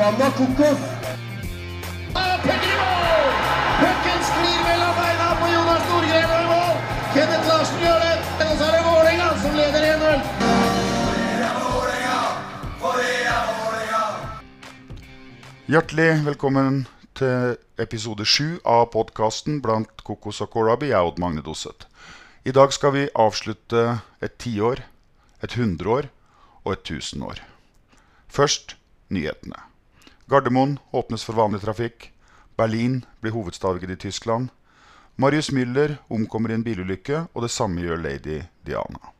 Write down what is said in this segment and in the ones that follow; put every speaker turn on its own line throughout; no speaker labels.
Forbanna kokos.
Pucken sklir mellom beina på Jonas Nordgren og i mål. Kenneth Larsen gjør det, og så er det Vålerenga som leder 1-0.
Hjertelig velkommen til episode sju av podkasten Blant kokos og kålrabi. Jeg er Odd Magne Doseth. I dag skal vi avslutte et tiår, et hundreår og et tusenår. Først nyhetene. Gardermoen åpnes for vanlig trafikk. Berlin blir hovedstaden i Tyskland. Marius Müller omkommer i en bilulykke, og det samme gjør lady Diana.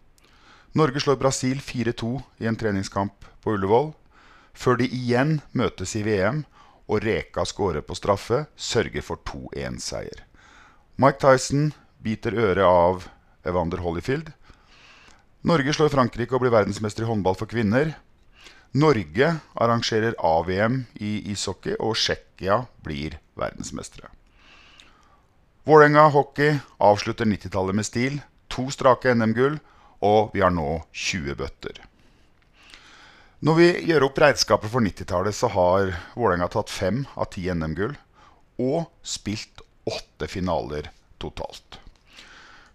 Norge slår Brasil 4-2 i en treningskamp på Ullevål. Før de igjen møtes i VM, og Reka skårer på straffe, sørger for 2-1-seier. Mike Tyson biter øret av Evander Holyfield. Norge slår Frankrike og blir verdensmester i håndball for kvinner. Norge arrangerer A-VM i ishockey, og Tsjekkia blir verdensmestere. Vålerenga hockey avslutter 90-tallet med stil. To strake NM-gull, og vi har nå 20 bøtter. Når vi gjør opp regnskapet for 90-tallet, så har Vålerenga tatt fem av ti NM-gull og spilt åtte finaler totalt.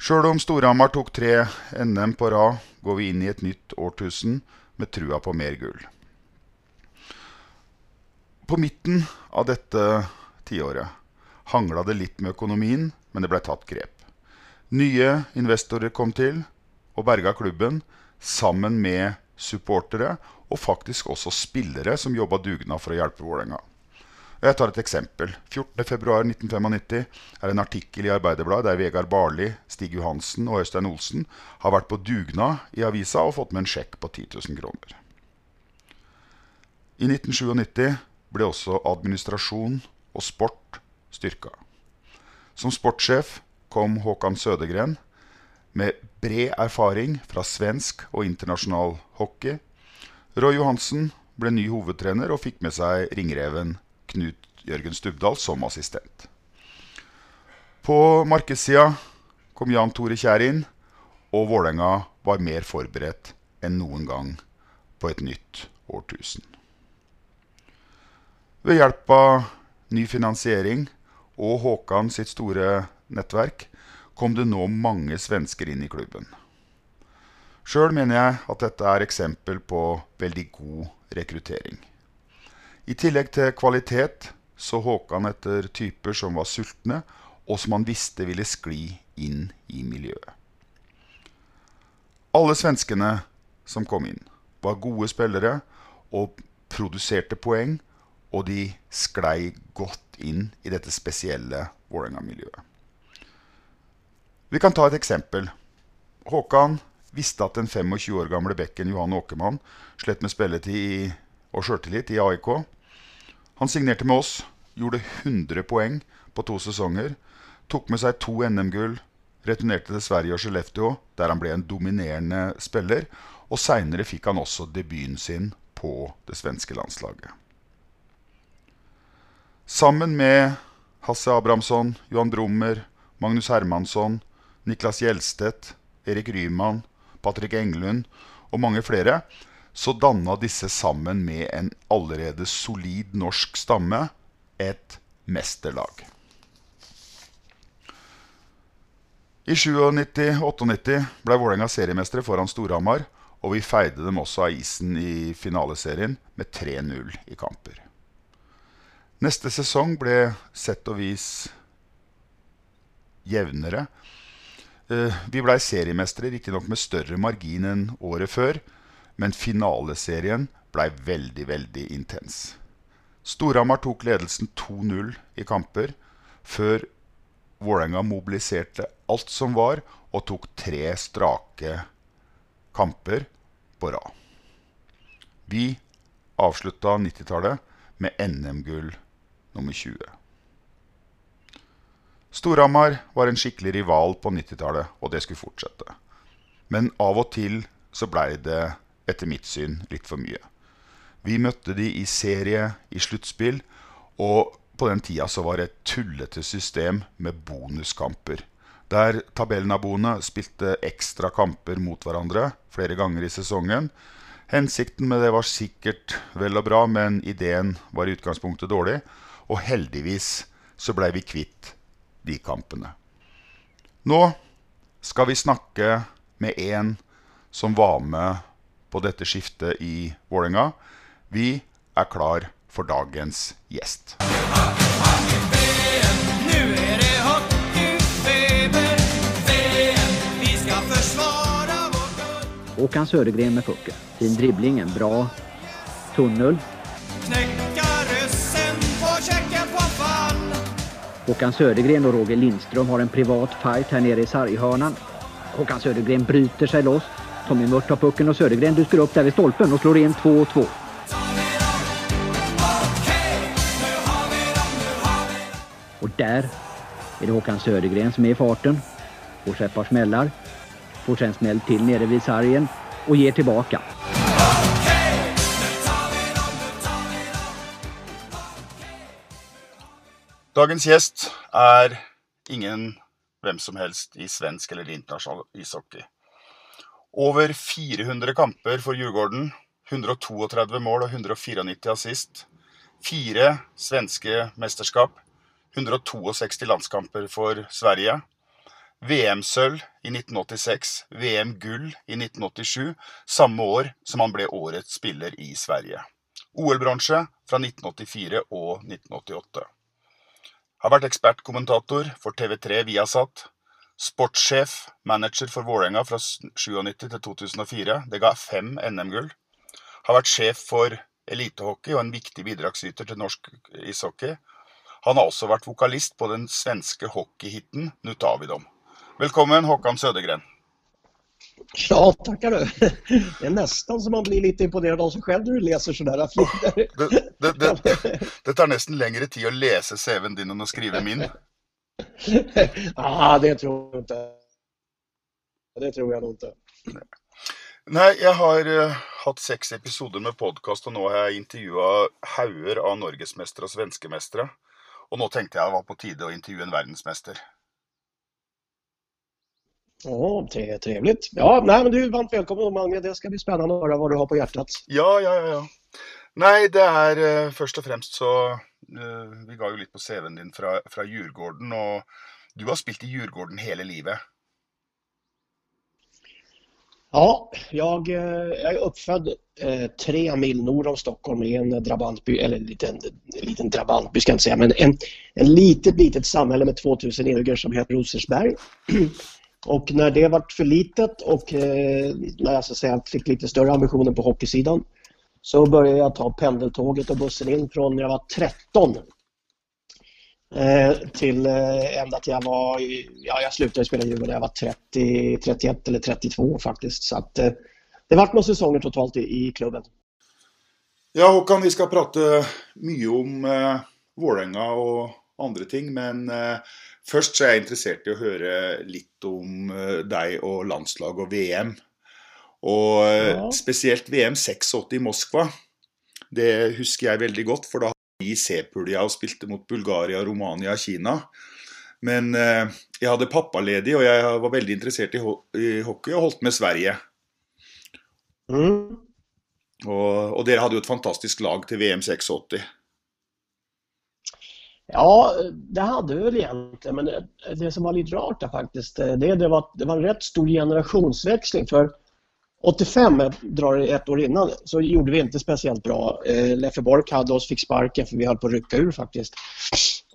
Sjøl om Storhamar tok tre NM på rad, går vi inn i et nytt årtusen med trua på mer gull. På midten av dette tiåret hangla det litt med økonomien, men det blei tatt grep. Nye investorer kom til og berga klubben, sammen med supportere og faktisk også spillere som jobba dugnad for å hjelpe Vålerenga. Jeg tar et eksempel. 14.2.1995 er en artikkel i Arbeiderbladet der Vegard Barli, Stig Johansen og Øystein Olsen har vært på dugnad i avisa og fått med en sjekk på 10 000 kroner. I 1997 ble også administrasjon og sport styrka. Som sportssjef kom Håkan Sødegren med bred erfaring fra svensk og internasjonal hockey. Roy Johansen ble ny hovedtrener og fikk med seg ringreven Knut Jørgen Stubdal som assistent. På markedssida kom Jan Tore Kjær inn, og Vålerenga var mer forberedt enn noen gang på et nytt årtusen. Ved hjelp av ny finansiering og Håkan sitt store nettverk kom det nå mange svensker inn i klubben. Sjøl mener jeg at dette er eksempel på veldig god rekruttering. I tillegg til kvalitet så Håkan etter typer som var sultne, og som han visste ville skli inn i miljøet. Alle svenskene som kom inn, var gode spillere og produserte poeng, og de sklei godt inn i dette spesielle Vålerenga-miljøet. Vi kan ta et eksempel. Håkan visste at den 25 år gamle bekken Johan Åkermann slet med spilletid og sjøltillit i AIK. Han signerte med oss, gjorde 100 poeng på to sesonger, tok med seg to NM-gull, returnerte til Sverige og Skellefteå, der han ble en dominerende spiller, og seinere fikk han også debuten sin på det svenske landslaget. Sammen med Hasse Abrahamsson, Johan Brummer, Magnus Hermansson, Niklas Gjelstedt, Erik Ryman, Patrick Englund og mange flere, så danna disse sammen med en allerede solid norsk stamme et mesterlag. I 97-98 ble Vålerenga seriemestere foran Storhamar, og vi feide dem også av isen i finaleserien med 3-0 i kamper. Neste sesong ble sett og vis jevnere. Eh, vi blei seriemestere, riktignok med større margin enn året før, men finaleserien blei veldig, veldig intens. Storhamar tok ledelsen 2-0 i kamper, før Vålerenga mobiliserte alt som var, og tok tre strake kamper på rad. Vi avslutta 90-tallet med NM-gull nummer 20. Storhamar var en skikkelig rival på 90-tallet, og det skulle fortsette. Men av og til så blei det, etter mitt syn, litt for mye. Vi møtte de i serie, i sluttspill, og på den tida så var det et tullete system med bonuskamper. Der tabellnaboene spilte ekstra kamper mot hverandre flere ganger i sesongen. Hensikten med det var sikkert vel og bra, men ideen var i utgangspunktet dårlig. Og heldigvis så blei vi kvitt de kampene. Nå skal vi snakke med en som var med på dette skiftet i Vålerenga. Vi er klar for dagens gjest.
Nu är det hockeyfeber, VM, vi ska försvara vårt guld
Håkan Södergren med pucken. Fin dribbling, en bra tunnel. Håkan Södergren och Roger Lindström har en privat fight här nere i sarghörnan. Håkan Södergren bryter sig loss. Tommy Mört tar pucken och Södergren dyker upp där vid stolpen och slår in 2-2. Och där är det Håkan Södergren som är i farten. Får sig ett par smällar. Får sen smäll till nere vid sargen och ger tillbaka.
Dagens gäst är ingen vem som helst i svensk eller internationell ishockey. Over 400 kamper for Djurgården, 132 mål og 194 assist. Fire svenske mesterskap, 162 landskamper for Sverige. VM-sølv i 1986, VM-gull i 1987, samme år som han ble årets spiller i Sverige. OL-bronse fra 1984 og 1988. Har vært ekspertkommentator for TV3 Viasat. Sportssjef, manager for Vålerenga fra 97 til 2004. Det ga fem NM-gull. Har vært sjef for elitehockey og en viktig bidragsyter til norsk ishockey. Han har også vært vokalist på den svenske hockeyhiten Nutavidom. Velkommen, Håkan Södergren.
Ja, tackar du. Det är nästan som man blir lite imponerad av sig själv när du läser sådär flickor.
Det, det, det, det tar nesten lengre tid å lese CV-en din enn å skrive min.
ah, det tror jag inte. Det tror jag inte.
Nei, jeg har eh, hatt seks episoder med podkast, og nå har jeg intervjua hauger av norgesmestere og svenskemestere. Og nå tenkte jeg det var på tide å intervjue en verdensmester.
Ja, tre- trevligt. Ja, nej, men du är varmt välkommen Mange. Det ska bli spännande att höra vad du har på hjärtat.
Ja, ja, ja. ja. Nei, det er eh, først og fremst så Eh, vi ga jo litt på CV-en din fra, fra Djurgården, og du har spilt i Djurgården hele livet.
Ja, jag, eh, jag är uppfödd eh, tre mil norr om Stockholm i en drabantby, eller en liten, en liten drabantby ska jag inte säga, men en, en litet, litet samhälle med 2000 invånare som heter Rosersberg. Och när det vart för litet och eh, när jag så att säga fick lite större ambitioner på hockeysidan så började jag ta pendeltåget och bussen in från när jag var 13 eh, till eh, ända till jag var, ja jag slutade spela Djurgården när jag var 30, 31 eller 32 faktiskt. Så att eh, det vart några säsonger totalt i, i klubben.
Ja, Håkan, vi ska prata mycket om eh, Vålerenga och andra ting, men eh, först så är jag intresserad i att höra lite om eh, dig och landslag och VM. Og eh,
Ja.
spesielt VM 86 i Moskva. Det husker jeg veldig godt, for da hadde vi C-pulja og spilte mot Bulgaria, Romania Kina. Men eh, jeg hadde pappaledig, og jeg var veldig interessert i, ho i hockey og holdt med Sverige.
Mm.
Og, og dere hadde jo et fantastisk lag til VM 86.
Ja, det hade vi väl egentligen, men det, det som var lite rart där faktiskt, det, det, var, det var en rätt stor generationsväxling för 85, jag drar ett år innan, så gjorde vi inte speciellt bra. Eh, Leffe Bork hade oss, fick sparken för vi höll på att rycka ur faktiskt.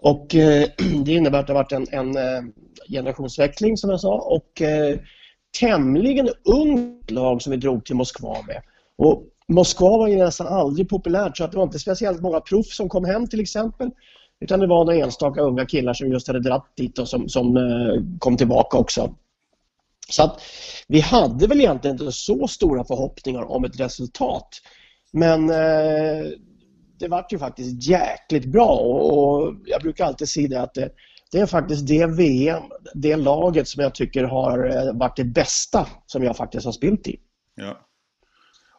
Och eh, det innebär att det har varit en, en eh, generationsväxling som jag sa och eh, tämligen ungt lag som vi drog till Moskva med. Och Moskva var ju nästan aldrig populärt så att det var inte speciellt många proffs som kom hem till exempel. Utan det var några enstaka unga killar som just hade dratt dit och som, som eh, kom tillbaka också. Så att vi hade väl egentligen inte så stora förhoppningar om ett resultat. Men eh, det vart ju faktiskt jäkligt bra och, och jag brukar alltid säga det att det, det är faktiskt det VM, det laget som jag tycker har eh, varit det bästa som jag faktiskt har spelat i.
Ja.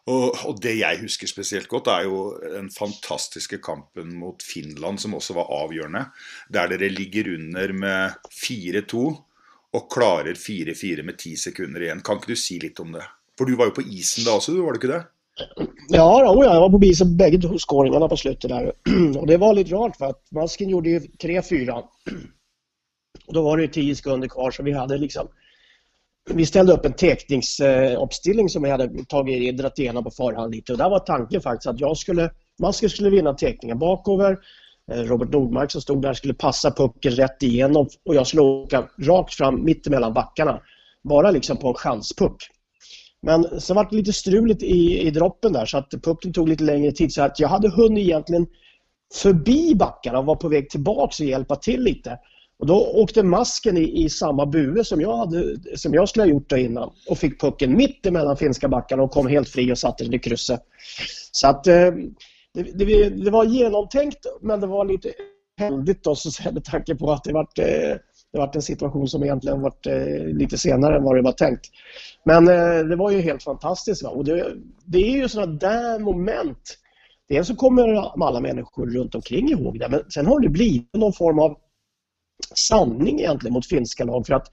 Och, och det jag husker speciellt gott är ju den fantastiska kampen mot Finland, som också var avgörande. Där det ligger under med 4-2 og klarer 4-4 med ti sekunder igjen. Kan ikke du si litt om det? For du var jo på isen da også, var du ikke det?
Ja, då, jag var på isen bägge skåringarna på slutet där. Och det var lite rart för att Masken gjorde ju 3-4. Och då var det ju 10 sekunder kvar så vi hade liksom vi ställde upp en teckningsuppställning som vi hade tagit dragit igenom på förhand lite och där var tanken faktiskt att jag skulle, Masken skulle vinna teckningen bakover. Eh, Robert Nordmark som stod där skulle passa pucken rätt igenom och jag skulle åka rakt fram mitt emellan backarna. Bara liksom på en chanspuck. Men så var det lite struligt i, i droppen där så att pucken tog lite längre tid så att jag hade hunnit egentligen förbi backarna och var på väg tillbaks och hjälpa till lite. Och då åkte masken i, i samma bue som jag, hade, som jag skulle ha gjort innan och fick pucken mitt emellan finska backarna och kom helt fri och satte den i krysset. Så att eh, det, det, det, var genomtänkt men det var lite händigt då så med tanke på att det var eh, det var en situation som egentligen var eh, lite senare än vad det var tänkt. Men eh, det var ju helt fantastiskt. Va? Och det, det är ju sådana där moment. Dels så kommer alla människor runt omkring ihåg det men sen har det blivit någon form av sanning egentligen mot finska lag för att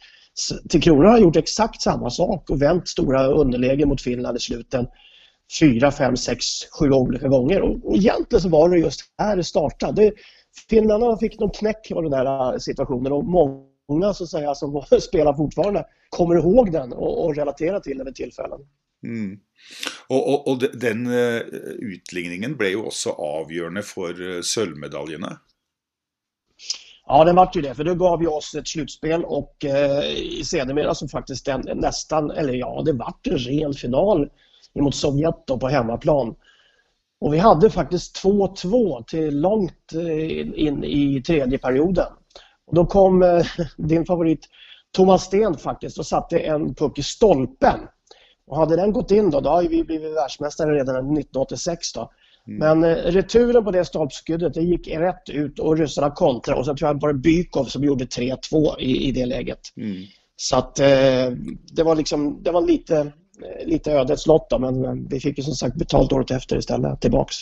Tre Kronor har gjort exakt samma sak och vänt stora underlägen mot Finland i sluten fyra, fem, sex, sju olika gånger. Och, och egentligen så var det just här det startade. Finnarna fick någon knäck av den här situationen och många så att säga, som spelar fortfarande kommer ihåg den och, och relaterar till den vid tillfällen.
Mm. Og, og, og, den uh, utligningen ble jo også avgjørende for uh, sølvmedaljene.
Ja, den vart ju det, för då gav vi oss ett slutspel och eh, sedermera så faktiskt den, nästan, eller ja, det vart en ren final mot Sovjet då på hemmaplan. Och vi hade faktiskt 2-2 till långt eh, in i tredje perioden. Och då kom eh, din favorit Thomas Sten faktiskt och satte en puck i stolpen. Och hade den gått in då, då hade vi blivit världsmästare redan 1986 då. Mm. Men eh, returen på det stolpskyddet det gick rätt ut och ryssarna kontrade och så tror jag var det Bykov som gjorde 3-2 i, i det läget. Mm. Så att eh, det var liksom, det var lite, Eh, lite ödets lott då, men vi fick ju som sagt betalt året efter istället tillbaks.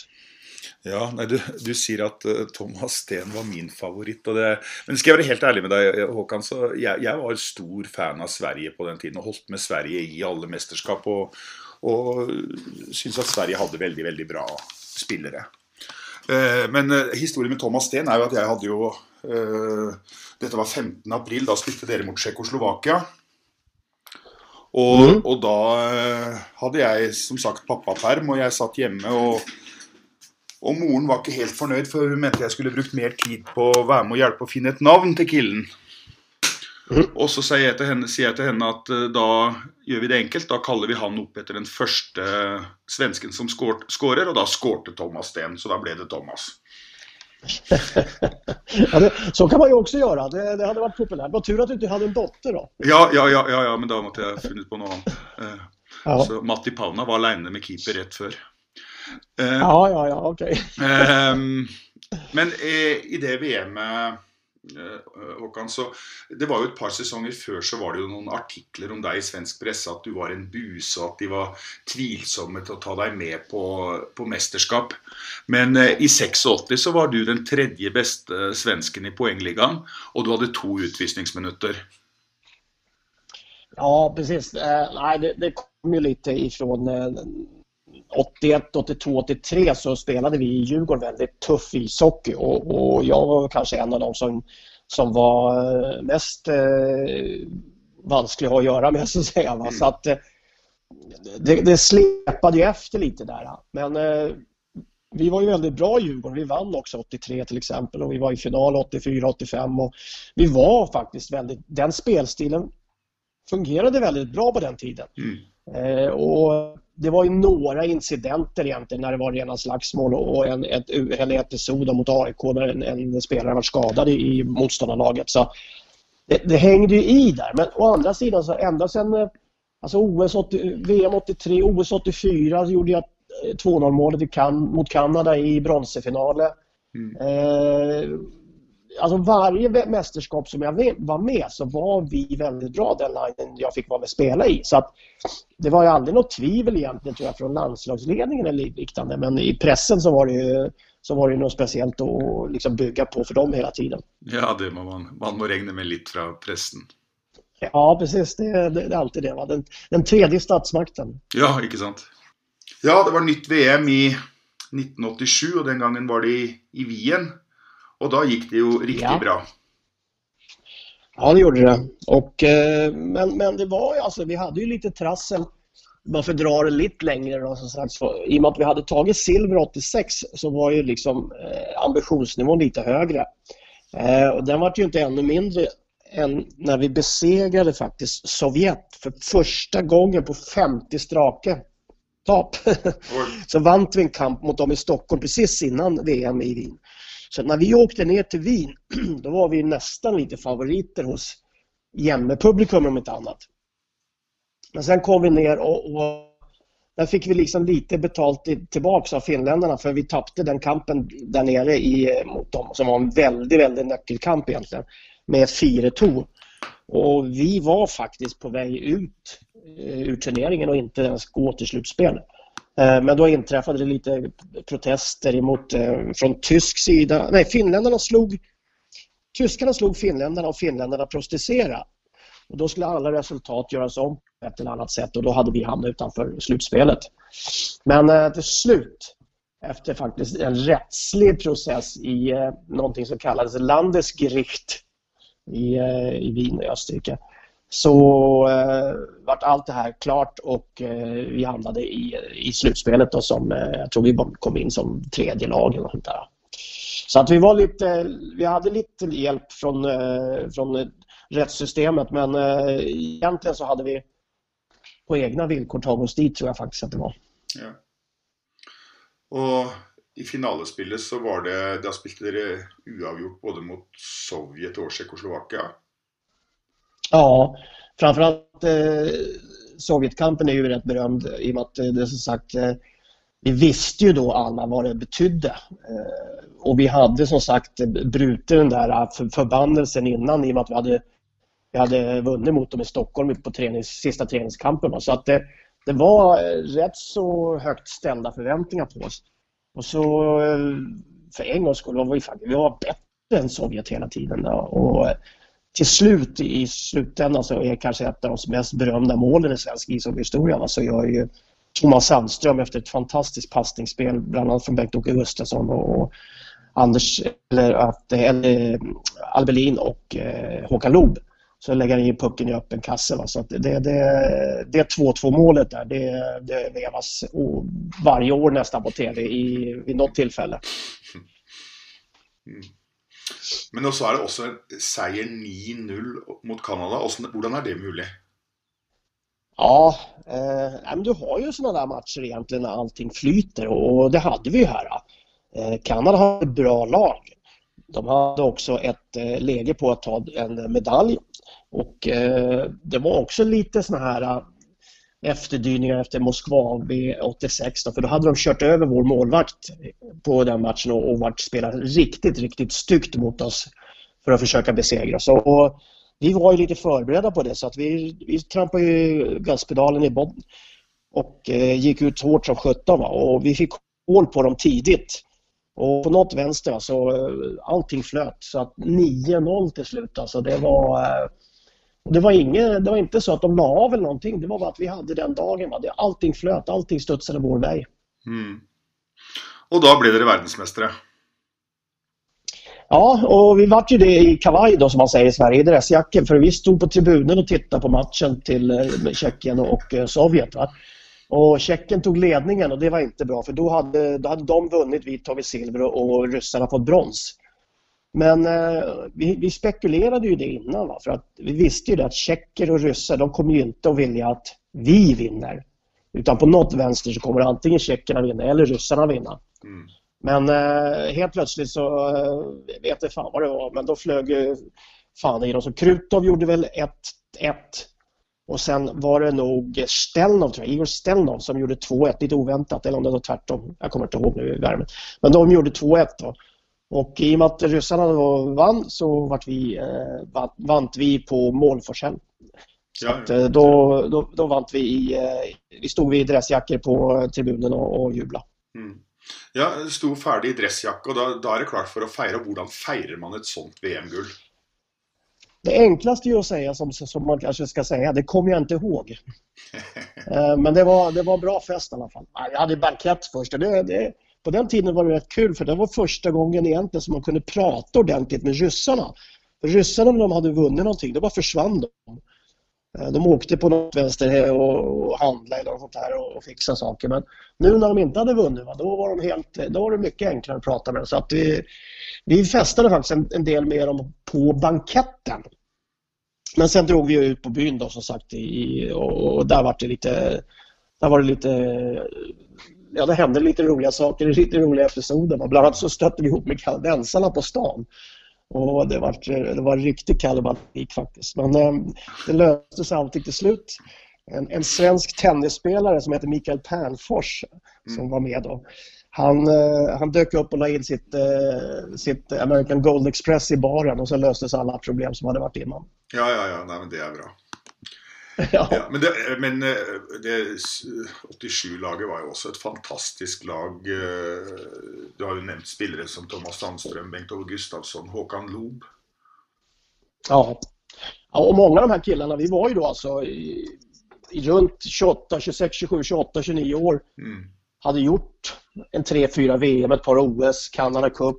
Ja, nej, du, du säger att uh, Thomas Steen var min favoritt. Det, men ska jag vara helt ärlig med dig eh, Håkan, så jag, jag var stor fan av Sverige på den tiden och hållit med Sverige i alla mästerskap och, och syns att Sverige hade väldigt, väldigt bra spelare. Uh, men uh, historien med Thomas Steen är ju att jag hade ju Detta var 15. april, då spelade dere mot Tjeckoslovakien. Og, mm. og, da hadde jeg som sagt pappaperm, og jeg satt hjemme. og og moren var ikke helt fornøyd, for hun mente jeg skulle brukt mer tid på å være med og hjelpe å finne et navn til kilden. Og så sier jeg, henne, sier jeg til henne at uh, da gjør vi det enkelt. Da kaller vi han opp etter den første svensken som skårer, og da skårte Thomas Steen. Så da ble det Thomas.
ja, det, så kan man ju också göra. Det, det hade varit populärt. Vad tur att du inte hade en dotter då.
Ja, ja, ja, ja, ja men då måste jag funnet på något annat. Uh, ja. Så Matti Pauna var alene med keeper rätt för.
Uh, ja, ja, ja, okej. Okay.
Ehm, men i det VM Eh, Eh, eh, Håkan, så Det var jo et par sesonger før så var det jo noen artikler om deg i svensk presse at du var en buse, och at de var tvilsomme til å ta deg med på, på mesterskap. Men eh, i 86 så var du den tredje beste svensken i poengligaen, og du hadde to utvisningsminutter.
Ja, precis. Eh, nej, det, det kom ju lite ifrån eh, 81, 82, 83 så spelade vi i Djurgården väldigt tuff ishockey och, och jag var kanske en av de som, som var eh, mest eh, vansklig att göra med så att säga. Mm. Så att, eh, det, det släpade ju efter lite där. Men eh, vi var ju väldigt bra i Djurgården. Vi vann också 83 till exempel och vi var i final 84, 85 och vi var faktiskt väldigt, den spelstilen fungerade väldigt bra på den tiden. Mm. Eh, och det var ju några incidenter egentligen när det var rena slagsmål och en, ett, en episod mot AIK där en, en spelare var skadad i, motståndarlaget. Så det, det, hängde ju i där. Men å andra sidan så ända sedan alltså OS 80, VM 83, OS 84 så gjorde jag 2-0 målet i kan mot Kanada i bronsefinalen.
Mm.
Eh, alltså varje mästerskap som jag var med så var vi väldigt bra den linjen jag fick vara med och spela i. Så att det var ju aldrig något tvivel egentligen tror jag från landslagsledningen eller liknande men i pressen så var det ju så var det något speciellt att liksom bygga på för dem hela tiden.
Ja, det man, man må räkna med lite från pressen.
Ja, precis. Det, det, det är alltid det. Va? Den, den tredje statsmakten.
Ja, inte sant. Ja, det var nytt VM i 1987 och den gången var det i, i Wien. Och då gick det ju riktigt
Ja.
bra.
Ja, det gjorde det. Och, eh, men, men det var ju alltså, vi hade ju lite trassel. Bara för att dra det lite längre då, som sagt, så, I och med att vi hade tagit silver 86 så var ju liksom eh, ambitionsnivån lite högre. Eh, och den var ju inte ännu mindre än när vi besegrade faktiskt Sovjet för första gången på 50 strake tap. så vann vi en kamp mot dem i Stockholm precis innan VM i Wien. Så när vi åkte ner till Wien, då var vi nästan lite favoriter hos hjemmepublikum om inte annat. Men sen kom vi ner och, och där fick vi liksom lite betalt tillbaka tillbaks av finländarna för vi tappade den kampen där nere i, mot dem som var en väldigt, väldigt nyckelkamp egentligen med 4-2. Och vi var faktiskt på väg ut eh, ur turneringen och inte ens gå till slutspel. Eh, men då inträffade det lite protester emot, eh, från tysk sida. Nej, finländarna slog Tyskarna slog finländarna och finländarna protesterade. Och då skulle alla resultat göras om på ett eller annat sätt och då hade vi hamnat utanför slutspelet. Men eh, till slut, efter faktiskt en rättslig process i någonting som kallades Landesgericht i, i Wien i Österrike, så eh, vart allt det här klart och eh, vi hamnade i, i slutspelet då som, eh, jag tror vi kom in som tredje lag eller något sånt där. Så att vi var lite, vi hade lite hjälp från, eh, från rättssystemet men eh, egentligen så hade vi på egna villkor tagit oss dit tror jag faktiskt att det var.
Ja. Och i finalespelet så var det, där spelade dere uavgjort både mot Sovjet och Tjeckoslovakien.
Ja, framförallt eh, Sovjetkampen är ju rätt berömd i och med att eh, det som sagt eh, vi visste ju då alla vad det betydde. Eh, och vi hade som sagt brutit den där eh, för, förbannelsen innan i och med att vi hade, vi hade vunnit mot dem i Stockholm på tränings, sista träningskampen. va. Så att det, det var eh, rätt så högt ställda förväntningar på oss. Och så för en gångs skull var vi, vi var bättre än Sovjet hela tiden. Då. Och, till slut i slutändan så är kanske ett av de mest berömda målen i svensk ishockeyhistoria. Så gör ju Thomas Sandström efter ett fantastiskt passningsspel, bland annat från Bengt-Åke Gustafsson och Anders, eller, att, eller eh, Albelin och eh, Håkan Loob. Så lägger han in pucken i öppen kasse. Va? Så att det, det, det 2-2 målet där, det, det vevas varje år nästan på TV i, vid något tillfälle.
Mm. Men så er det også en seier 9-0 mot Canada. Hvordan är er det mulig?
Ja, eh, men du har ju sådana där matcher egentligen när allting flyter och det hade vi ju här. Eh, Kanada har ett bra lag. De hade också ett eh, läge på att ta en medalj och eh, det var också lite sådana här eh, efterdyningar efter Moskva B86, då, för då hade de kört över vår målvakt på den matchen och, och varit spelat riktigt, riktigt styggt mot oss för att försöka besegra oss. Och, vi var ju lite förberedda på det så att vi, vi trampade ju gaspedalen i botten och eh, gick ut hårt som sjutton och vi fick hål på dem tidigt. Och på något vänster så eh, allting flöt så att 9-0 till slut alltså det var eh, det var, inget, det var inte så att de la av eller någonting, det var bara att vi hade den dagen. Va? Det, allting flöt, allting studsade vår väg.
Mm. Og da ble dere verdensmestere.
Ja, och vi vart ju det i kavaj då som man säger i Sverige, i dressjackor. För vi stod på tribunen och tittade på matchen till eh, Tjeckien och eh, Sovjet. Va? Och Tjeckien tog ledningen och det var inte bra för då hade, då hade de vunnit, vi tagit silver och, och ryssarna fått brons. Men eh, vi, vi spekulerade ju det innan va? för att vi visste ju att tjecker och ryssar de kommer ju inte att vilja att vi vinner. Utan på något vänster så kommer antingen tjeckerna vinna eller ryssarna vinna.
Mm.
Men eh, helt plötsligt så eh, vet jag fan vad det var, men då flög ju fan i dem. Så Krutov gjorde väl 1-1 Och sen var det nog Stelnov, tror jag, Igor Stelnov som gjorde 2-1 lite oväntat eller om det var tvärtom. Jag kommer inte ihåg nu i värmen. Men de gjorde 2-1 då. Och i och med att ryssarna då vann så vart vi, eh, vann vi på målforskäll. Så att, eh, då, då, då vann vi i, eh, vi stod vi i dressjackor på tribunen och, och jublade.
Mm. Ja, stod färdig i dressjacka och då, då är det klart för att fira. Hur firar man ett sånt VM-guld?
Det enklaste är att säga som, som man kanske ska säga, det kommer jag inte ihåg. Eh, men det var, det var bra fest i alla fall. Jag hade bankett först. Det, det, på den tiden var det rätt kul för det var första gången egentligen som man kunde prata ordentligt med ryssarna. För ryssarna när de hade vunnit någonting, då bara försvann de. Eh, de åkte på något vänster och handlade eller något sånt här och fixade saker. Men nu när de inte hade vunnit, då var, de helt, då var det mycket enklare att prata med. Så att vi, vi festade faktiskt en, en del med dem på banketten. Men sen drog vi ut på byn då som sagt i, och, och där var det lite där var det lite ja, det hände lite roliga saker, lite roliga episoder. Bland annat så stötte vi ihop med kanadensarna på stan. Och det var, det var riktigt kalabalik faktiskt. Men eh, det löste sig alltid till slut. En, en svensk tennisspelare som heter Mikael Pernfors mm. som var med då. Han, eh, han dök upp och la in sitt, eh, sitt American Gold Express i baren och så löstes alla problem som hade varit innan.
Ja, ja, ja, Nej, men det är bra. Ja. ja. men, det, men eh, det 87-laget var ju också ett fantastiskt lag. Eh, du har ju nämnt spelare som Thomas Sandström, Bengt-Ove Gustafsson, Håkan Loob.
Ja. ja, och många av de här killarna, vi var ju då alltså i, i runt 28, 26, 27, 28, 29 år. Mm. Hade gjort en 3-4 VM, ett par OS, Canada Cup.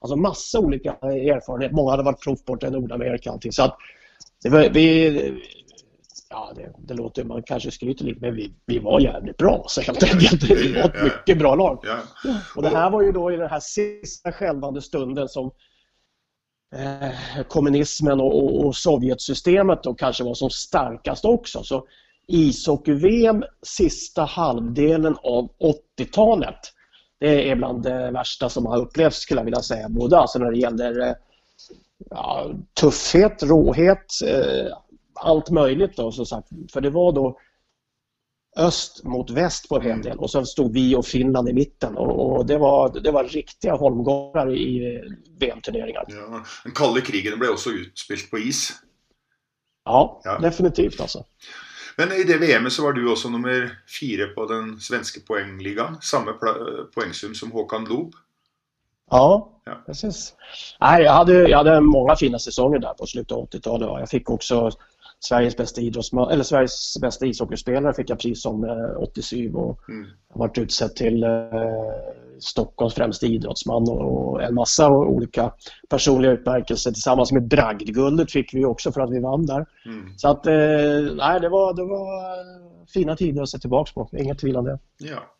Alltså massa olika erfarenheter. Många hade varit proffsborta i Nordamerika. Allting. Så att det var, vi, ja, det, det låter, man kanske skryter lite, men vi, vi var jävligt bra så helt enkelt. Vi var ett mycket bra lag. Ja. Och det här var ju då i den här sista skälvande stunden som eh, kommunismen och, och, och Sovjetsystemet då kanske var som starkast också. Så ishockey-VM sista halvdelen av 80-talet det är bland det värsta som har upplevts skulle jag vilja säga. Både alltså när det gäller eh, ja, tuffhet, råhet, eh, allt möjligt då som sagt. För det var då öst mot väst på en hel del och så stod vi och Finland i mitten och, och det, var, det var riktiga holmgångar i VM-turneringar.
Ja, den kalla krigen blev också utspilt på is.
Ja, ja, definitivt alltså.
Men i det VM så var du också nummer fyra på den svenska poängligan, samma poängsum som Håkan Loob.
Ja, ja, precis. Nej, jag, hade, jag hade många fina säsonger där på slutet av 80-talet. Jag fick också Sveriges bästa idrottsman, eller Sveriges bästa ishockeyspelare fick jag pris som eh, 87 och mm. varit utsedd till eh, Stockholms främsta idrottsman och, och, en massa olika personliga utmärkelser. Tillsammans med Bragdguldet fick vi också för att vi vann där. Mm. Så att, eh, nej, det var, det var fina tider att se tillbaka på, inget tvivel om det.
Ja.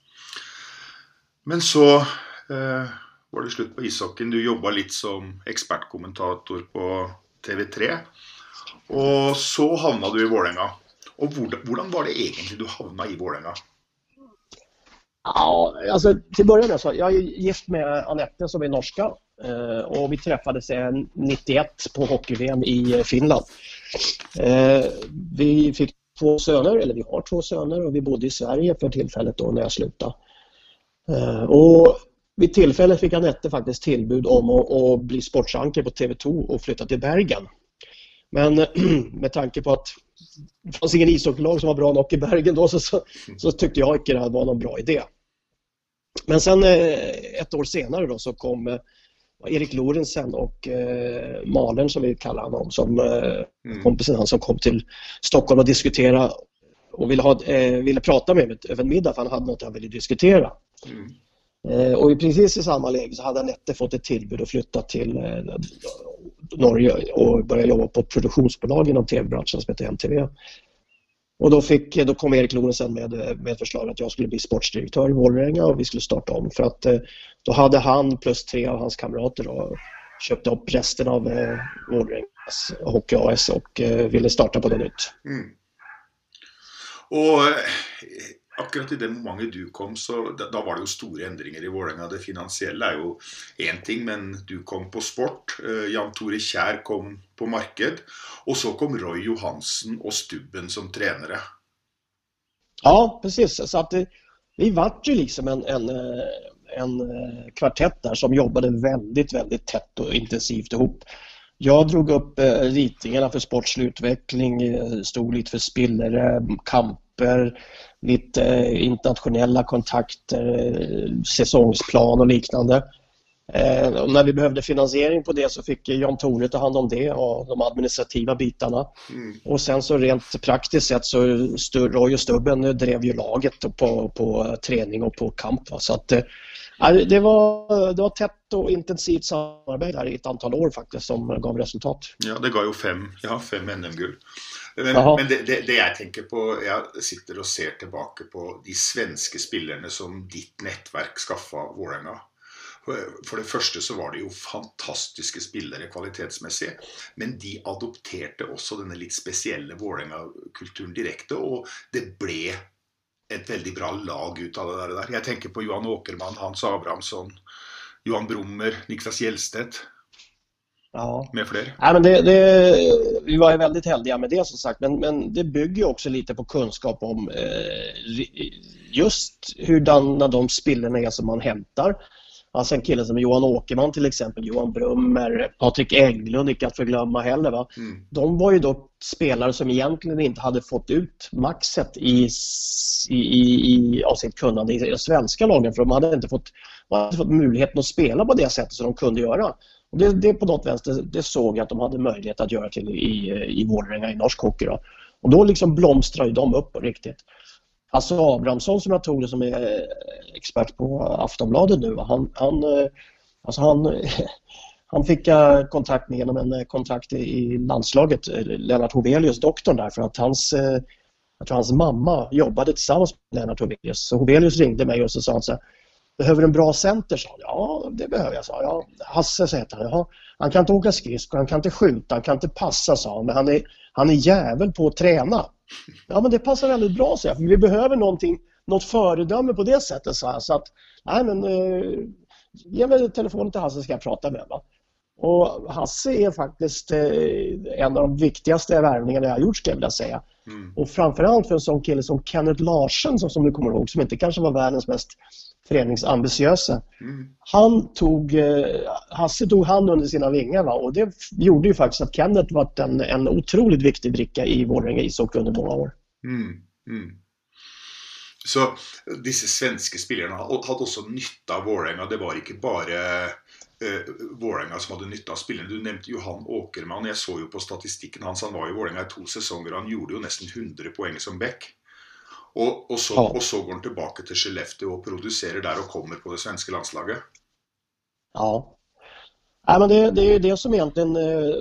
Men så eh, var det slut på ishockeyn. Du jobbade lite som expertkommentator på TV3. Och så hamnade du i Vålerenga. Och hur var det egentligen du hamnade i Vålerenga?
Ja, alltså till början med så jag är gift med Anette som är norska eh, och vi träffades 91 på hockey-VM i eh, Finland. Eh, vi fick två söner, eller vi har två söner och vi bodde i Sverige för tillfället då när jag slutade. Och vid tillfället fick Anette faktiskt tillbud om att, att bli sportsanker på TV2 och flytta till Bergen. Men med tanke på att det fanns ingen ishockeylag som var bra nog i Bergen då så, så, så, tyckte jag inte det var någon bra idé. Men sen eh, ett år senare då så kom eh, Erik Lorentzen och eh, Malern som vi kallar honom, som mm. kompisen han som kom till Stockholm och diskutera och ville, ha, ville prata med mig över en middag för han hade något han ville diskutera. Mm. Och precis i samma läge så hade Anette fått ett tillbud att flytta till Norge och började jobba på ett produktionsbolag inom tv-branschen som heter MTV. Och då, fick, då kom Erik Lorentzen med, med förslag att jag skulle bli sportsdirektör i Vålerenga och vi skulle starta om för att eh, då hade han plus tre av hans kamrater då, köpt upp resten av eh, Vålerengas Hockey AS och eh, ville starta på det nytt. Mm.
Och eh, akkurat i det momentet du kom, så da, da var det jo store endringer i Vålerenga. Det finansielle er jo én ting, men du kom på sport. Eh, Jan Tore Kjær kom på marked. Og så kom Roy Johansen og Stubben som trenere.
Ja, precis. Så att det, vi vart ju liksom en, en, eh, en eh, kvartett där som jobbade väldigt, väldigt tätt och intensivt ihop. Jag drog upp eh, ritningarna för sportslig utveckling, stod lite för spillere, kamper, lite eh, internationella kontakter, eh, säsongsplan och liknande. Eh, och när vi behövde finansiering på det så fick Jan Tore ta hand om det och de administrativa bitarna.
Mm.
Och sen så rent praktiskt sett så Roy och Stubben drev ju laget på, på träning och på kamp. Va? Så att, ja, det, var, det var tätt och intensivt samarbete här i ett antal år faktiskt som gav resultat.
Ja, det ga jo fem, ja, fem NM-gull. Men, men det, det, det jeg tenker på Jeg sitter og ser tilbake på de svenske spillerne som ditt nettverk skaffa Vålerenga. For det første så var det jo fantastiske spillere kvalitetsmessig, men de adopterte også denne litt spesielle Vålerenga-kulturen direkte, og det ble et veldig bra lag ut av det der. Jeg tenker på Johan Åkermann, Hans Abrahamsson, Johan Brummer, Niklas Hjelstedt
Ja.
med flere.
Nej, men det, det, vi var ju väldigt heldiga med det som sagt men, men det bygger också lite på kunskap om eh, just hurdana de spillerna är som man hämtar. Alltså en kille som Johan Åkerman till exempel, Johan Brummer, Patrik Englund, icke att förglömma heller. Va?
Mm.
De var ju då spelare som egentligen inte hade fått ut maxet i, i, i, av sitt kunnande i de svenska lagen för de hade inte fått, de hade fått möjligheten att spela på det sättet som de kunde göra. Och det, det på något vänster, det såg jag att de hade möjlighet att göra till i, i Vålerenga i norsk hockey. Då. Och då liksom blomstrade de upp på riktigt. Hasse Abrahamsson som jag tog det som är eh, expert på Aftonbladet nu, han, han, eh, alltså han, han fick jag kontakt med genom en kontakt i, landslaget, Lennart Hovelius, doktorn där, för att hans, jag tror hans mamma jobbade tillsammans med Lennart Hovelius. Så Hovelius ringde mig och så sa han så här, Behöver du en bra center? sa han. Ja, det behöver jag, sa jag. Ja, Hasse, sa han. Ja, han kan inte åka skridskor, han kan inte skjuta, han kan inte passa, sa han. Men han är, han är jävel på att träna. Ja, men det passar väldigt bra, sa jag. För vi behöver någonting, något föredöme på det sättet, sa jag. Så att, nej men, eh, ge mig telefonen till Hasse så ska jag prata med honom. Och Hasse är faktiskt eh, en av de viktigaste värvningarna jag har gjort, skulle jag vilja säga.
Mm.
Och framförallt för en sån kille som Kenneth Larsen, som, som du kommer ihåg, som inte kanske var världens mest föreningsambitiösa.
Mm.
Han tog, eh, Hasse tog han under sina vingar va? och det gjorde ju faktiskt att Kenneth var en, en otroligt viktig bricka i Vålerenga ishockey under många år.
Mm, mm. Så disse svenske spillerne hadde også nytte av Vålerenga. Det var ikke bare eh, Vålerenga som hadde nytte av spillerne. Du nevnte Johan Åkermann. Jeg så jo på statistikken hans. Han var i Vålerenga i to sesonger. og Han gjorde jo nesten 100 poeng som back. Og, og, så,
Ja.
og så går han tilbake til Skellefteå og produserer der og kommer på det svenske landslaget.
Ja. Nej, men det, det är ju det som egentligen, eh,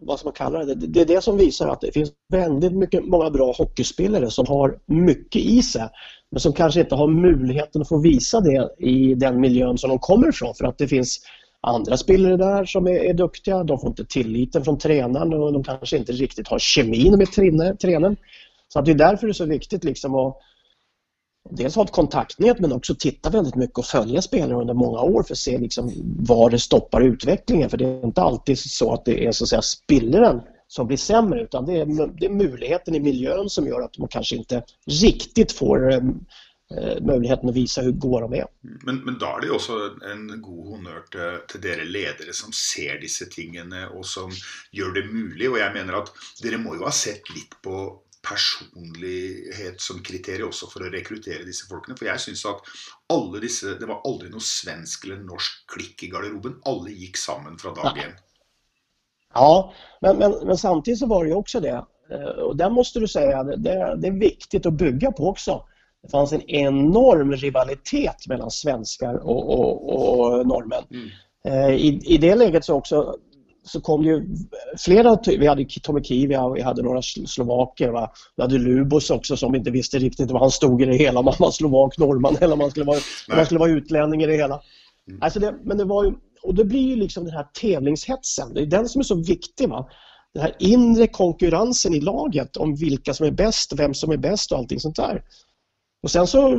vad ska man kalla det, det, det är det som visar att det finns väldigt mycket, många bra hockeyspelare som har mycket i sig men som kanske inte har möjligheten att få visa det i den miljön som de kommer ifrån för att det finns andra spelare där som är, är duktiga, de får inte tilliten från tränaren och de kanske inte riktigt har kemin med tränaren. Så att det är därför det är så viktigt liksom att dels ha ett kontaktnät men också titta väldigt mycket och följa spelare under många år för att se liksom var det stoppar utvecklingen. För det är inte alltid så att det är så att säga spillren som blir sämre utan det är, det är möjligheten i miljön som gör att man kanske inte riktigt får eh, eh möjligheten att visa hur goda de är.
Men, men då är det också en god honnör till, till era ledare som ser dessa tingen och som gör det möjligt och jag menar att ni måste ju ha sett lite på personlighet som kriterium også for å rekruttere disse folkene. For jeg syns at alle disse Det var aldri noe svensk eller norsk klikk i garderoben. Alle gikk sammen fra dag én.
Ja, men, men, men samtidigt så var det ju också det. eh, Och där måste du säga, det, det, det är viktigt att bygga på också. Det fanns en enorm rivalitet mellan svenskar och, och, och norrmän. Eh, I, I det läget så också så kom det ju flera, vi hade Tommy Kivia vi hade några sl- slovaker. Va? Vi hade Lubos också som inte visste riktigt var han stod i det hela, om han var slovak, norrman eller om han skulle vara, om han skulle vara utlänning i det hela. Alltså det, men det var ju, och det blir ju liksom den här tävlingshetsen, det är den som är så viktig. Va? Den här inre konkurrensen i laget om vilka som är bäst, vem som är bäst och allting sånt där. Och sen så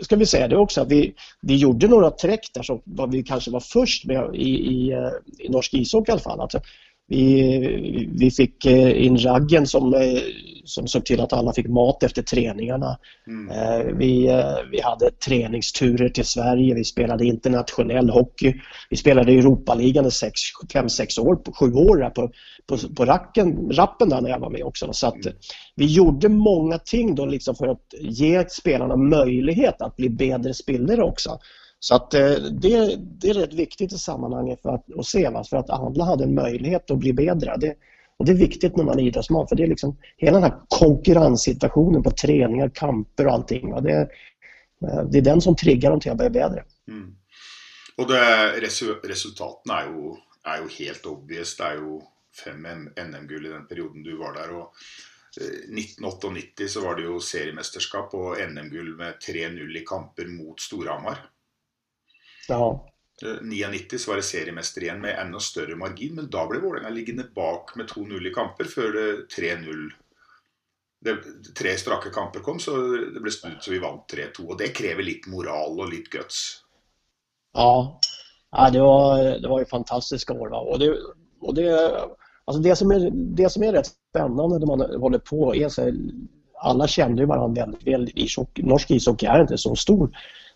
ska vi säga det också att vi, vi gjorde några träck där som vi kanske var först med i, i, eh, i norsk ishockey i alla fall. Alltså, vi, vi fick eh, in raggen som, eh, som såg till att alla fick mat efter träningarna. Mm. Vi, vi hade träningsturer till Sverige, vi spelade internationell hockey. Vi spelade i Europaligan i 5-6 år, 7 år på, på, på racken, rappen där när jag var med också. Så att vi gjorde många ting då liksom för att ge spelarna möjlighet att bli bättre spelare också. Så att eh, det, det är rätt viktigt i sammanhanget för att, att se, va? för att alla hade en möjlighet att bli bättre. Det, och det är viktigt när man är idrottsman för det är liksom hela den här konkurrenssituationen på träningar, kamper och allting. Va? Det, eh, det är den som triggar dem till att bli bättre. Mm.
Och det, resultaten är ju, är ju helt obvious. Det är ju fem NM-guld i den perioden du var där. Och 1998 eh, så var det ju seriemästerskap och NM-guld med 3-0 i kamper mot Storhamar.
Ja.
99 så var det seriemästare igen med ännu större margin, men då blev Vålerenga liggande bak med 2-0 i kamper för 3-0 tre straka kamper kom, så det blev slut så vi vann 3-2. Och det kräver lite moral och lite guts.
Ja, ja det, var, det var ju fantastiska år. Va? Och det, och det, alltså det, som är, det som är rätt spännande när man håller på är så alla kände ju varandra väldigt väl. Norsk ishockey är inte så stor.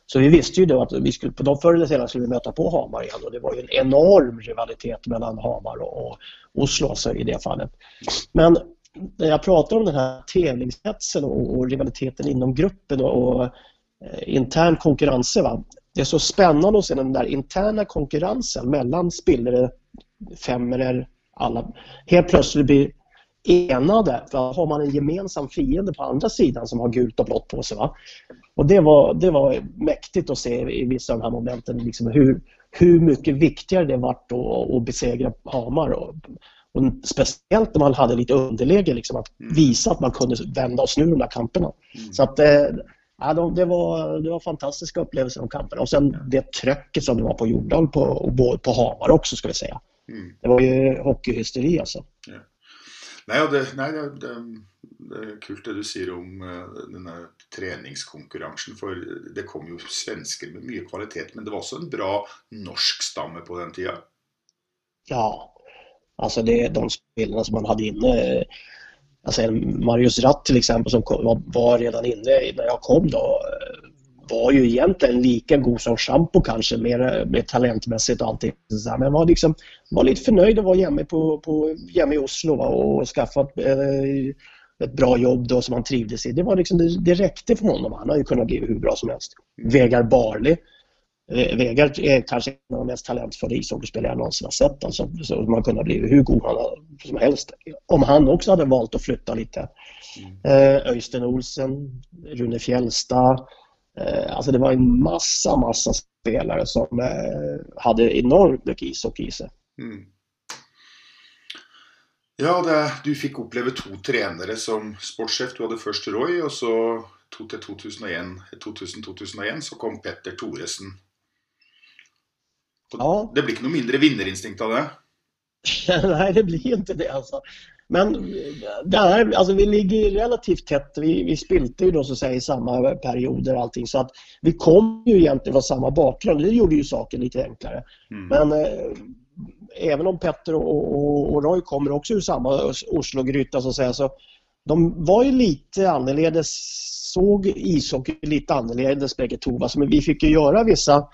Så vi visste ju då att vi skulle, på de förr eller senare skulle vi möta på Hamar igen och det var ju en enorm rivalitet mellan Hamar och, och Oslo alltså, i det fallet. Men när jag pratar om den här tävlingshetsen och, och rivaliteten inom gruppen och, och eh, intern konkurrens. Va? Det är så spännande att se den där interna konkurrensen mellan spelare, femmer, alla. Helt plötsligt blir enade för har man en gemensam fiende på andra sidan som har gult och blått på sig. Va? Och det var, det var mäktigt att se i vissa av de här momenten liksom hur, hur mycket viktigare det vart att, att besegra Hamar. Och, och speciellt när man hade lite underläge, liksom, att mm. visa att man kunde vända och snu de där kamperna. Mm. Så att, eh, ja, de, det, var, det var fantastiska upplevelser de kamperna. Och sen det trycket som det var på Jordal på, på Hamar också, ska vi säga. Mm. Det var ju hockeyhysteri alltså. Ja.
Nej, det, nej det, det, det, är kul det du säger om uh, den här träningskonkurrensen. För det kom ju svenskar med mycket kvalitet, men det var också en bra norsk stamme på den tiden.
Ja, alltså det, de spelarna som man hade inne Alltså Marius Ratt till exempel som kom, var redan inne när jag kom då var ju egentligen lika god som Schampo kanske, mer, mer talentmässigt och allting. Men var, liksom, var lite förnöjd att vara hemma, på, på, hemma i Oslo va, och skaffat eh, ett bra jobb då som han trivdes i. Det, var liksom, det, det räckte för honom. Han har ju kunnat bli hur bra som helst. Vegar Barley. Eh, Vegard är kanske en av de mest talentfulla ishockeyspelare jag någonsin har sett. Alltså, så man kunde bli hur god han som helst. Om han också hade valt att flytta lite. Mm. Eh, Öystein Olsen, Rune Fjällstad, alltså det var en massa, massa spelare som eh, hade enormt mycket ishockey i sig. Mm.
Ja, det, du fick uppleva två tränare som sportchef. Du hade först Roy och så till 2001, 2000-2001 så kom Petter Thoresen. Ja. Det blir inte något mindre vinnarinstinkt av det?
Nej, det blir inte det alltså. Men där, alltså vi ligger relativt tätt. Vi, vi spilte ju då så säga i samma perioder och allting så att vi kom ju egentligen från samma bakgrund. Det gjorde ju saken lite enklare. Mm. Men eh, även om Petter och, och, och, Roy kommer också ur samma Oslo-gryta så att säga så de var ju lite annorledes, såg ishockey lite annorledes bägge två. Alltså, men vi fick ju göra vissa,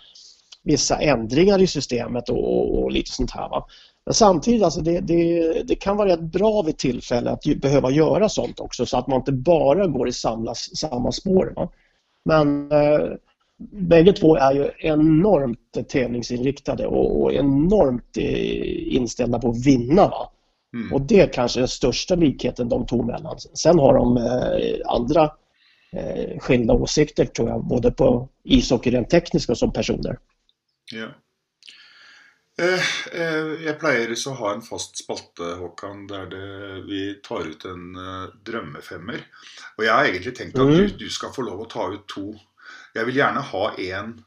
vissa ändringar i systemet och, och lite sånt här. Va? Samtidigt, alltså det, det, det, kan vara rätt bra vid tillfälle att behöva göra sånt också så att man inte bara går i samla, samma spår. Va? Men eh, bägge två är ju enormt tävlingsinriktade och, och enormt eh, inställda på att vinna. Va? Mm. Och det är kanske den största likheten de två emellan. Sen har de eh, andra eh, skilda åsikter tror jag, både på ishockey rent tekniskt och som personer.
Ja. Eh, eh, jeg pleier så å ha en fast spalte, Håkan, der det, vi tar ut en uh, drømmefemmer. Og jeg har egentlig tenkt at du, mm. du, skal få lov å ta ut to. Jeg vil gjerne ha en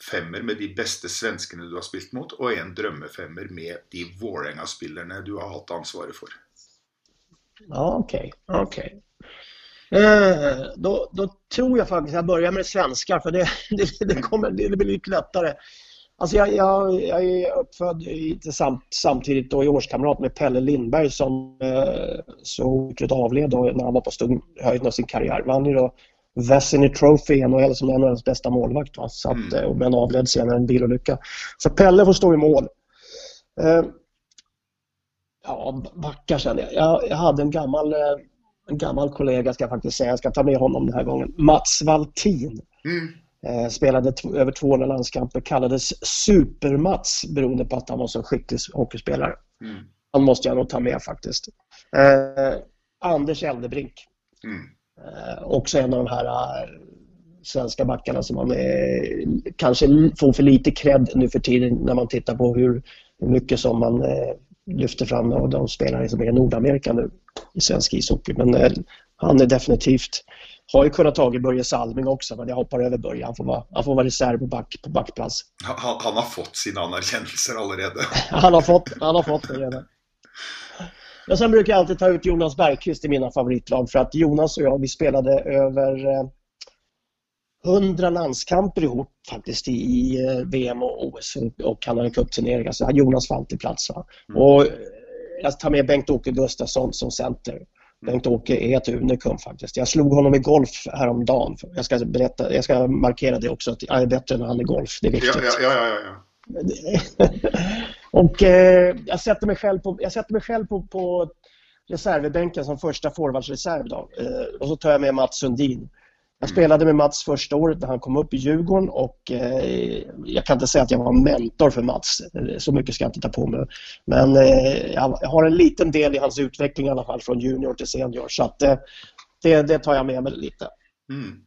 femmer med de beste svenskene du har spilt mot, og en drømmefemmer med de Vålerenga-spillerne du har hatt ansvaret for.
Okay. okay. Eh, då, då tror jag faktiskt jag börjar med svenskar för det, det, det, kommer, det blir lite lättare. Alltså jag, jag, jag är uppfödd lite samt, samtidigt då i årskamrat med Pelle Lindberg som eh, så olyckligt avled då när han var på höjden av sin karriär. Vann ju då Vesiny Trophy i NHL som en av hans bästa målvakt. Va? Så att, mm. Men avled senare en bilolycka. Så Pelle får stå i mål. Eh, ja, backar sen. Jag, jag hade en gammal, eh, en gammal kollega ska jag faktiskt säga. Jag ska ta med honom den här gången. Mats Valtin. Mm. Eh, spelade över 200 landskamper, kallades Super-Mats beroende på att han var så skicklig hockeyspelare. Mm. Han måste jag nog ta med faktiskt. Eh, Anders Eldebrink. Mm. Eh, också en av de här eh, svenska backarna som man kanske får för lite cred nu för tiden när man tittar på hur mycket som man eh, lyfter fram av de spelare som är i Nordamerika nu i svensk ishockey. Men han är definitivt har ju kunnat ta Börje Salming också, men jag hoppar över Börje. Han får vara, han får vara reserv på, back, på backplats.
Han, han har fått sina anerkänelser redan.
han, har fått, han har fått det redan. Men sen brukar jag alltid ta ut Jonas Bergqvist i mina favoritlag för att Jonas och jag, vi spelade över 100 eh, landskamper ihop faktiskt i eh, VM och OS och Canada Cup-turneringar. Så Jonas var alltid plats. Mm. Och eh, jag tar med Bengt-Åke Gustafsson som center. Bengt-Åke är ett unikum faktiskt. Jag slog honom i golf häromdagen. Jag ska, berätta, jag ska markera det också, att jag är bättre när han är golf. Det är viktigt.
Ja, ja, ja, ja,
och eh, jag sätter mig själv på, jag sätter mig själv på, på reservbänken som första forwardsreserv. Då. Eh, och så tar jag med Mats Sundin. Jag spelade med Mats första året när han kom upp i Djurgården och eh, jag kan inte säga att jag var mentor för Mats. Så mycket ska jag inte ta på mig. Men eh, jag har en liten del i hans utveckling i alla fall från junior till senior. Så att, eh, det, det tar jag med mig lite. Mm.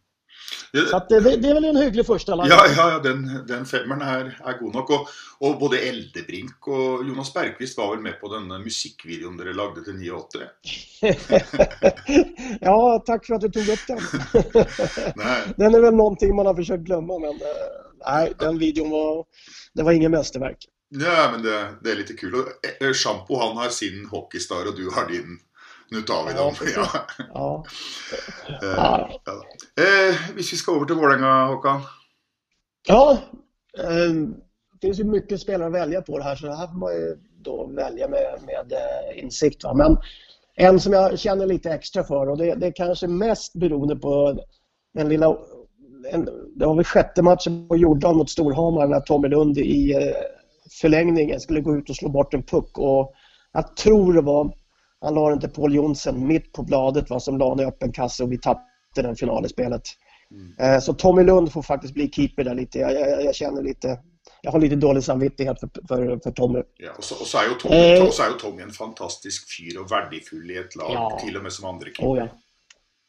Så det, det, är väl en hygglig första lag.
Ja, ja den, den femmeren är, är god nog. Och, och både Eldebrink och Jonas Bergqvist var väl med på den musikvideon ni lagde till 9
Ja, tack för att du tog upp den. den är väl någonting man har försökt glömma, men eh, nej, den videon var, det var ingen mästerverk.
Ja, men det, det är lite kul. Och eh, Shampoo, han har sin hockeystar och du har din nu tar vi dem. Ja. ja. ja. ja. Eh, vi ska över till Vålerenga, Håkan?
Ja, eh, det finns ju mycket spelare att välja på det här så det här får man ju då välja med, med eh, insikt. Va? Men en som jag känner lite extra för och det, det är kanske mest beroende på den lilla en, det var väl sjätte matchen på Jordan mot Storhamar när Tommy Lund i eh, förlängningen skulle gå ut och slå bort en puck och jag tror det var han la den till Paul Jonsson mitt på bladet va, som la en öppen kasse och vi tappade den finalen i spelet. Mm. Eh, så Tommy Lund får faktiskt bli keeper där lite. Jag, jag, jag, känner lite jag har lite dålig samvittighet för, för, för Tommy.
Ja, och, så, och så är ju Tommy, eh, så är ju Tommy en fantastisk fyr och värdefull i ett lag, ja. till och med som andra keeper.
Oh, ja.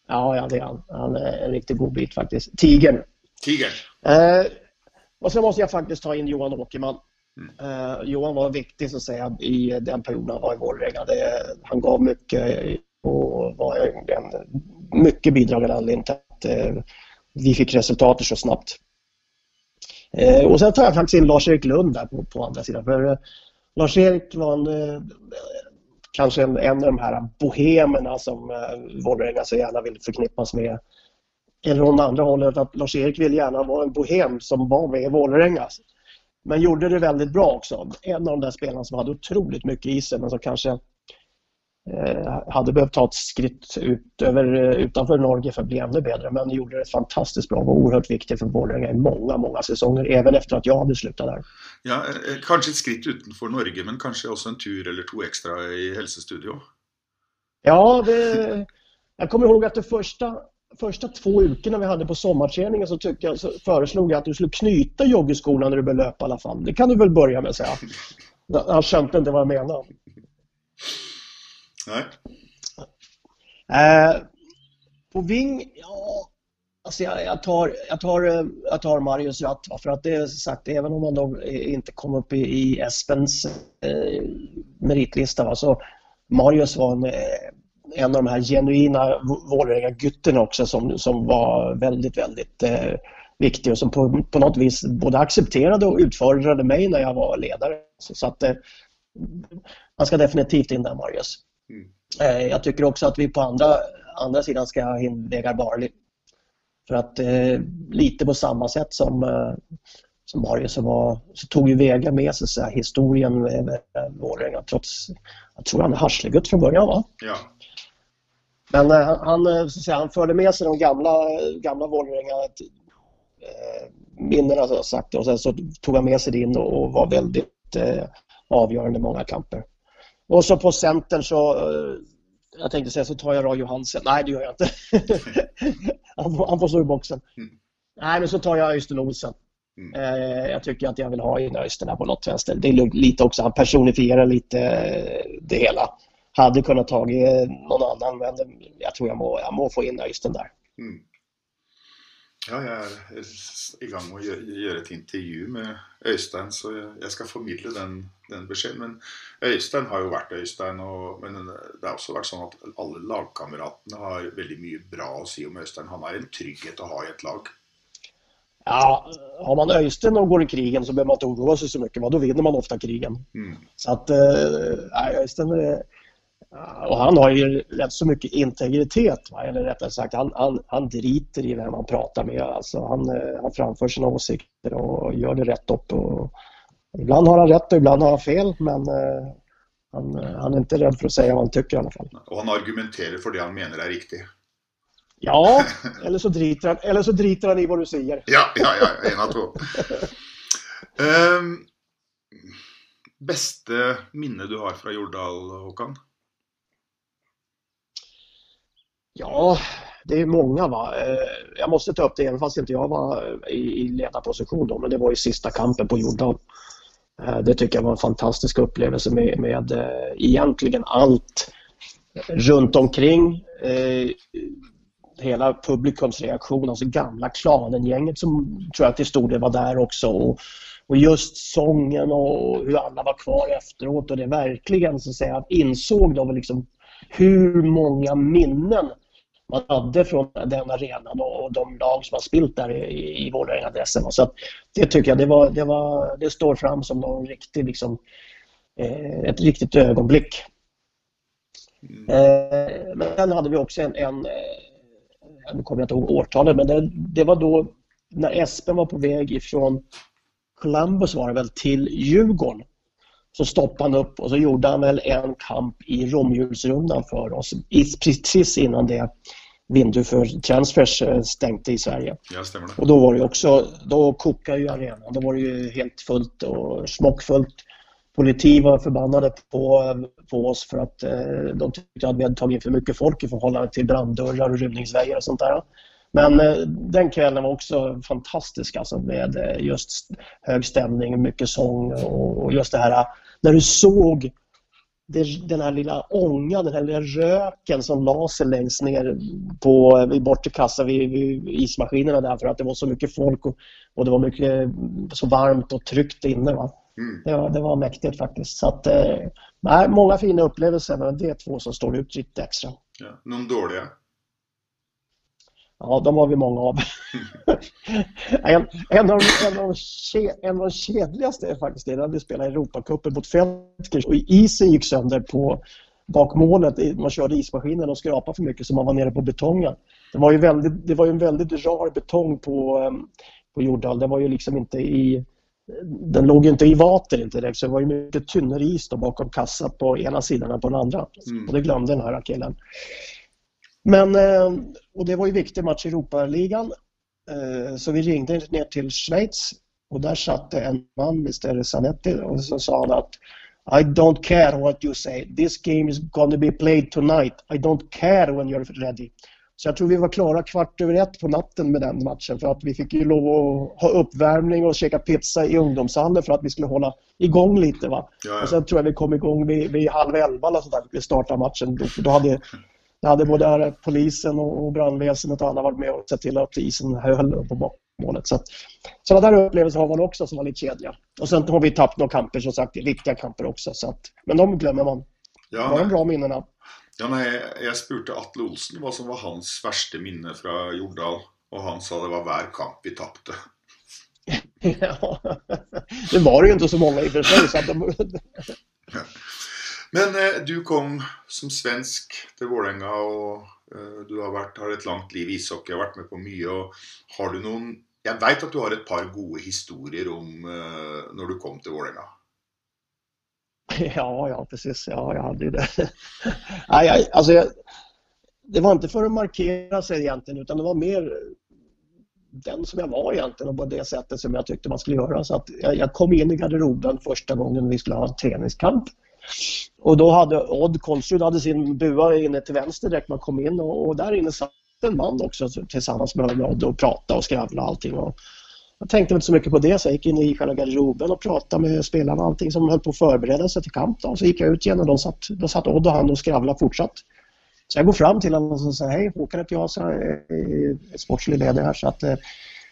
ja, ja, det är han. Han är en riktigt god bit faktiskt. Tigern.
Tigern.
Eh, och sen måste jag faktiskt ta in Johan Åkerman. Uh, Johan var viktig så att säga i den perioden han var i Vålerenga. Han gav mycket och var en mycket bidragande anledning till att uh, vi fick resultatet så snabbt. Uh, och sen tar jag faktiskt in Lars-Erik Lund där på, på andra sidan. För Lars-Erik var en, kanske en, en av de här bohemerna som uh, Vålerenga så gärna vill förknippas med. Eller från andra hållet att Lars-Erik vill gärna vara en bohem som var med i Vålerenga. Men gjorde det väldigt bra också. En av de där spelarna som hade otroligt mycket i sig men som kanske eh, hade behövt ta ett skritt ut över, utanför Norge för att bli ännu bättre. Men gjorde det fantastiskt bra och var oerhört viktig för Borlänge i många, många säsonger. Även efter att jag hade slutat där.
Ja, eh, kanske ett skritt utanför Norge men kanske också en tur eller två extra i hälsostudio.
Ja, det, jag kommer ihåg att det första första två ukorna vi hade på sommarträningen så, tyckte jag, så föreslog jag att du skulle knyta joggeskorna när du börjar löpa i alla fall. Det kan du väl börja med säga. Han skönte inte vad jag menade.
Nej.
Eh, på Ving, ja, alltså jag, jag, tar, jag, tar, jag tar Marius Ratt. För att det är sagt, även om han då inte kom upp i, i Espens eh, meritlista va, så Marius var en eh, en av de här genuina Vålerenga-gytterna också som, som var väldigt, väldigt eh, viktig och som på, på något vis både accepterade och utfordrade mig när jag var ledare. Så, så att eh, man ska definitivt in där, Marius. Mm. Eh, jag tycker också att vi på andra, andra sidan ska ha in Vegard Barli. För att eh, lite på samma sätt som, eh, som Barli så, var, så tog ju Vega med sig så här, historien med Vålerenga trots, jag tror han är Harslegutt från början va?
Ja.
Men eh, han, eh, så säga, han förde med sig de gamla, gamla Vålerenga eh, minnena så sagt och sen så tog han med sig det in och, var väldigt eh, avgörande i många kamper. Och så på centern så jag tänkte säga så tar jag Roy Johansen. Nej, det gör jag inte. han, får, han får stå i boxen.
Mm.
Nej, men så tar jag Öystein Olsen.
Mm.
Eh, jag tycker att jag vill ha in Öystein här på något vänster. Det är lite också, han personifierar lite det hela. Hade kunnat tagit eh, någon annan, men jag tror jag må, jag må få in Öystein där.
Mm. Ja, jeg er i gang med å gjøre, gjøre et intervju med Øystein, så jeg, jeg skal formidle den, den beskjeden. Men Øystein har jo vært Øystein, og, men det har også vært sånn at alle lagkameratene har veldig mye bra å si om Øystein. Han er en trygghet å ha i et lag.
Ja, har man Öystein och går i krigen så behöver man inte oroa sig så mycket. Då vinner man ofta krigen.
Mm.
Så att eh, Öystein är, och han har ju rätt så mycket integritet, va? eller rättare sagt han, han, han driter i vem han pratar med. Alltså, han, eh, han framför sina åsikter och gör det rätt upp. Och, ibland har han rätt och ibland har han fel men eh, han, han är inte rädd för att säga vad han tycker i alla fall.
Og han argumenterer for det han mener er riktig.
Ja, eller så driter han, eller så driter han i vad du säger.
Ja, ja, ja. En av to. Ehm, beste minne du har fra Jordal, Håkan?
Ja, det är många va. Eh, jag måste ta upp det även fast inte jag var eh, i, ledarposition då, men det var ju sista kampen på Jordal. Eh, det tycker jag var en fantastisk upplevelse med, med egentligen allt runt omkring. Hela publikums reaktion, alltså gamla klanen-gänget som tror jag till stor del var där också. Och, och just sången och hur alla var kvar efteråt och det verkligen så att säga insåg de liksom hur många minnen man hade från den arenan och de lag som har spilt där i, i. Så att det tycker jag, det, var, det, var, det står fram som någon riktig, liksom, eh, ett riktigt ögonblick. Eh, men sen hade vi också en, en eh, nu kommer jag inte ihåg årtalet, men det, det var då när Espen var på väg ifrån Columbus var det väl till Djurgården. Så stoppade han upp och så gjorde han väl en kamp i romhjulsrundan för oss precis innan det vindu för transfers eh, stängde i Sverige.
Ja, stemmer det.
Och då var det också, då kokade ju arenan. Då var det ju helt fullt och smockfullt. Politi var förbannade på, på oss för att eh, de tyckte att vi hade tagit in för mycket folk i förhållande till branddörrar och rymningsvägar och sånt där. Men eh, den kvällen var också fantastisk alltså med eh, just hög stämning, mycket sång och, och just det här när du såg det, den här lilla ångan, den här lilla röken som la sig längst ner på, vid bortre kassa vid, vid ismaskinerna där för att det var så mycket folk och, och det var mycket så varmt och tryggt inne. Va?
Mm.
Det, var, det var mäktigt faktiskt. Så att, eh, många fina upplevelser men det är två som står ut lite extra.
Ja. Noen dårlige?
Ja, de har vi många av. en, en, av, en, av, ke- en av de kedligaste är faktiskt det när vi spelade Europacupen mot Feldkirch och isen gick sönder på bakmålet. Man körde ismaskinen och skrapade för mycket så man var nere på betongen. Det var ju, väldigt, det var ju en väldigt rar betong på, em, på Jordal. Det var ju liksom inte i den låg ju inte i vatten inte direkt så det var ju mycket tynnare is bakom kassa på ena sidan än på den andra.
Mm.
Och det glömde den här killen. Men, eh, och det var ju viktig match i Europaligan. Eh, Så vi ringde ner till Schweiz och där satt en man, Mr Zanetti, och så sa han att I don't care what you say. This game is gonna be played tonight. I don't care when you're ready. Så jag tror vi var klara kvart över ett på natten med den matchen för att vi fick ju lov att ha uppvärmning och käka pizza i ungdomshallen för att vi skulle hålla igång lite. Va?
Ja, ja.
Och sen tror jag vi kom igång vid, vid halv elva eller sådär, vi startade matchen. Då, då hade då hade både polisen och och brandväsendet och alla varit med och sett till att isen höll på målet. Så att, sådana där upplevelser har man också som var lite kedliga. Och sen har vi tappat några kamper som sagt, viktiga kamper också. Så att, men de glömmer man. Det
Ja,
var de bra minnena.
ja, nei, jeg spurte Atle Olsen hva som var hans verste minne fra Jordal, og han sa det var hver kamp vi tapte.
Ja, det var det ju inte så många i och för sig. Så att de,
men eh, du kom som svensk till Vålerenga, och Eh, Du har, varit, har ett långt liv i ishockey, har varit med på mycket. Och Har du någon, jag vet att du har ett par goda historier om eh, när du kom till Vålerenga.
Ja, ja precis. Ja, jag hade ju det. Nej, jag, alltså jag, det var inte för att markera sig egentligen utan det var mer den som jag var egentligen och på det sättet som jag tyckte man skulle göra. Så att jag, jag kom in i garderoben första gången vi skulle ha en träningskamp. Och då hade Odd Kolsrud hade sin bua inne till vänster direkt man kom in och, och där inne satt en man också tillsammans med Odd och pratade och skravlade och allting. Och jag tänkte inte så mycket på det så jag gick in i själva garderoben och pratade med spelarna och allting som höll på att förbereda sig till kamp. Då. Så gick jag ut igen och då satt, då satt Odd och han och skravlade fortsatt. Så jag går fram till honom och säger hej Håkan heter jag, så jag är sportslig ledare här så att eh,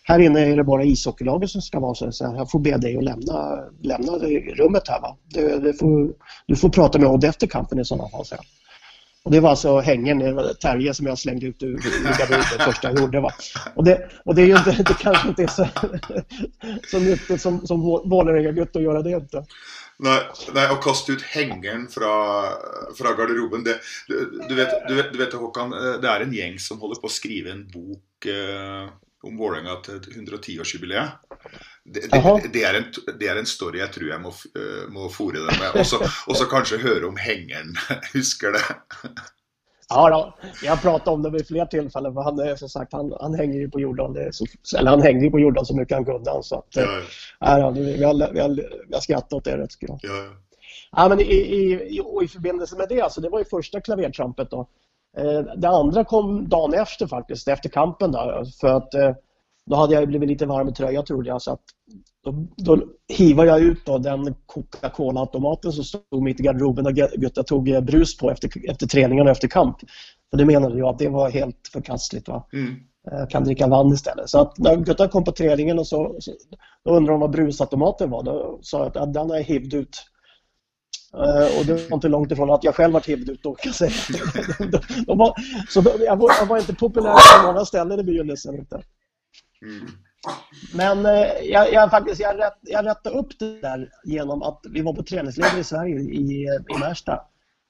här inne är det bara ishockeylaget som ska vara så så jag får be dig att lämna, lämna rummet här va. Du, du, får, du får prata med Odd efter kampen i sådana fall. Så. Och det var alltså hängen, Terje som jag slängde ut ur, ur garderoben första jag gjorde. Va? Och, det, och det är ju inte, det kanske inte är så, så nyttigt som, som Vålerenga-gutt att göra det inte.
Nej, nej och kasta ut hängen från, från garderoben det, du, du, vet, du, vet, du vet Håkan, det är en gäng som håller på att skriva en bok eh, om Vålerenga til 110-årsjubileet. Det, det, det, er en, det er en story jeg tror jeg må, eh, må fòre deg med. Og så- kanskje høre om hengeren. Husker det?
Ja, då, jag har pratat om det vid fler tillfällen för han som sagt, han, han hänger ju på Jordan. Det så, eller han hängde ju på Jordan så mycket han kunde. Så att,
Ja,
ja, ja, vi, har, vi, har, vi har skrattat åt det rätt bra.
ja, ja.
Ja, men i, i, i, i förbindelse med det, alltså, det var ju första klavertrampet då. Eh, det andra kom dagen efter faktiskt, efter kampen då. För att eh, då hade jag blivit lite varm i tröjan trodde jag. Så att då, då hivade jag ut då den Coca-Cola-automaten som stod mitt i garderoben och Gutta tog eh, brus på efter, efter träningen och efter kamp. För det menade jag att det var helt förkastligt. Va?
Mm.
Jag kan dricka vatten istället. Så att när Gutta kom på träningen och så, så då undrade de vad brusautomaten var. Då sa jag att den har jag hivd ut. Eh, och det var inte långt ifrån att jag själv var hivd ut kan jag säga. de, de var, så de, jag, var, jag var inte populär på många ställen i begynnelsen. Inte.
Mm.
Men eh, jag, jag, faktiskt, jag, rätt, jag rättade upp det där genom att vi var på träningsläger i Sverige i, i Märsta.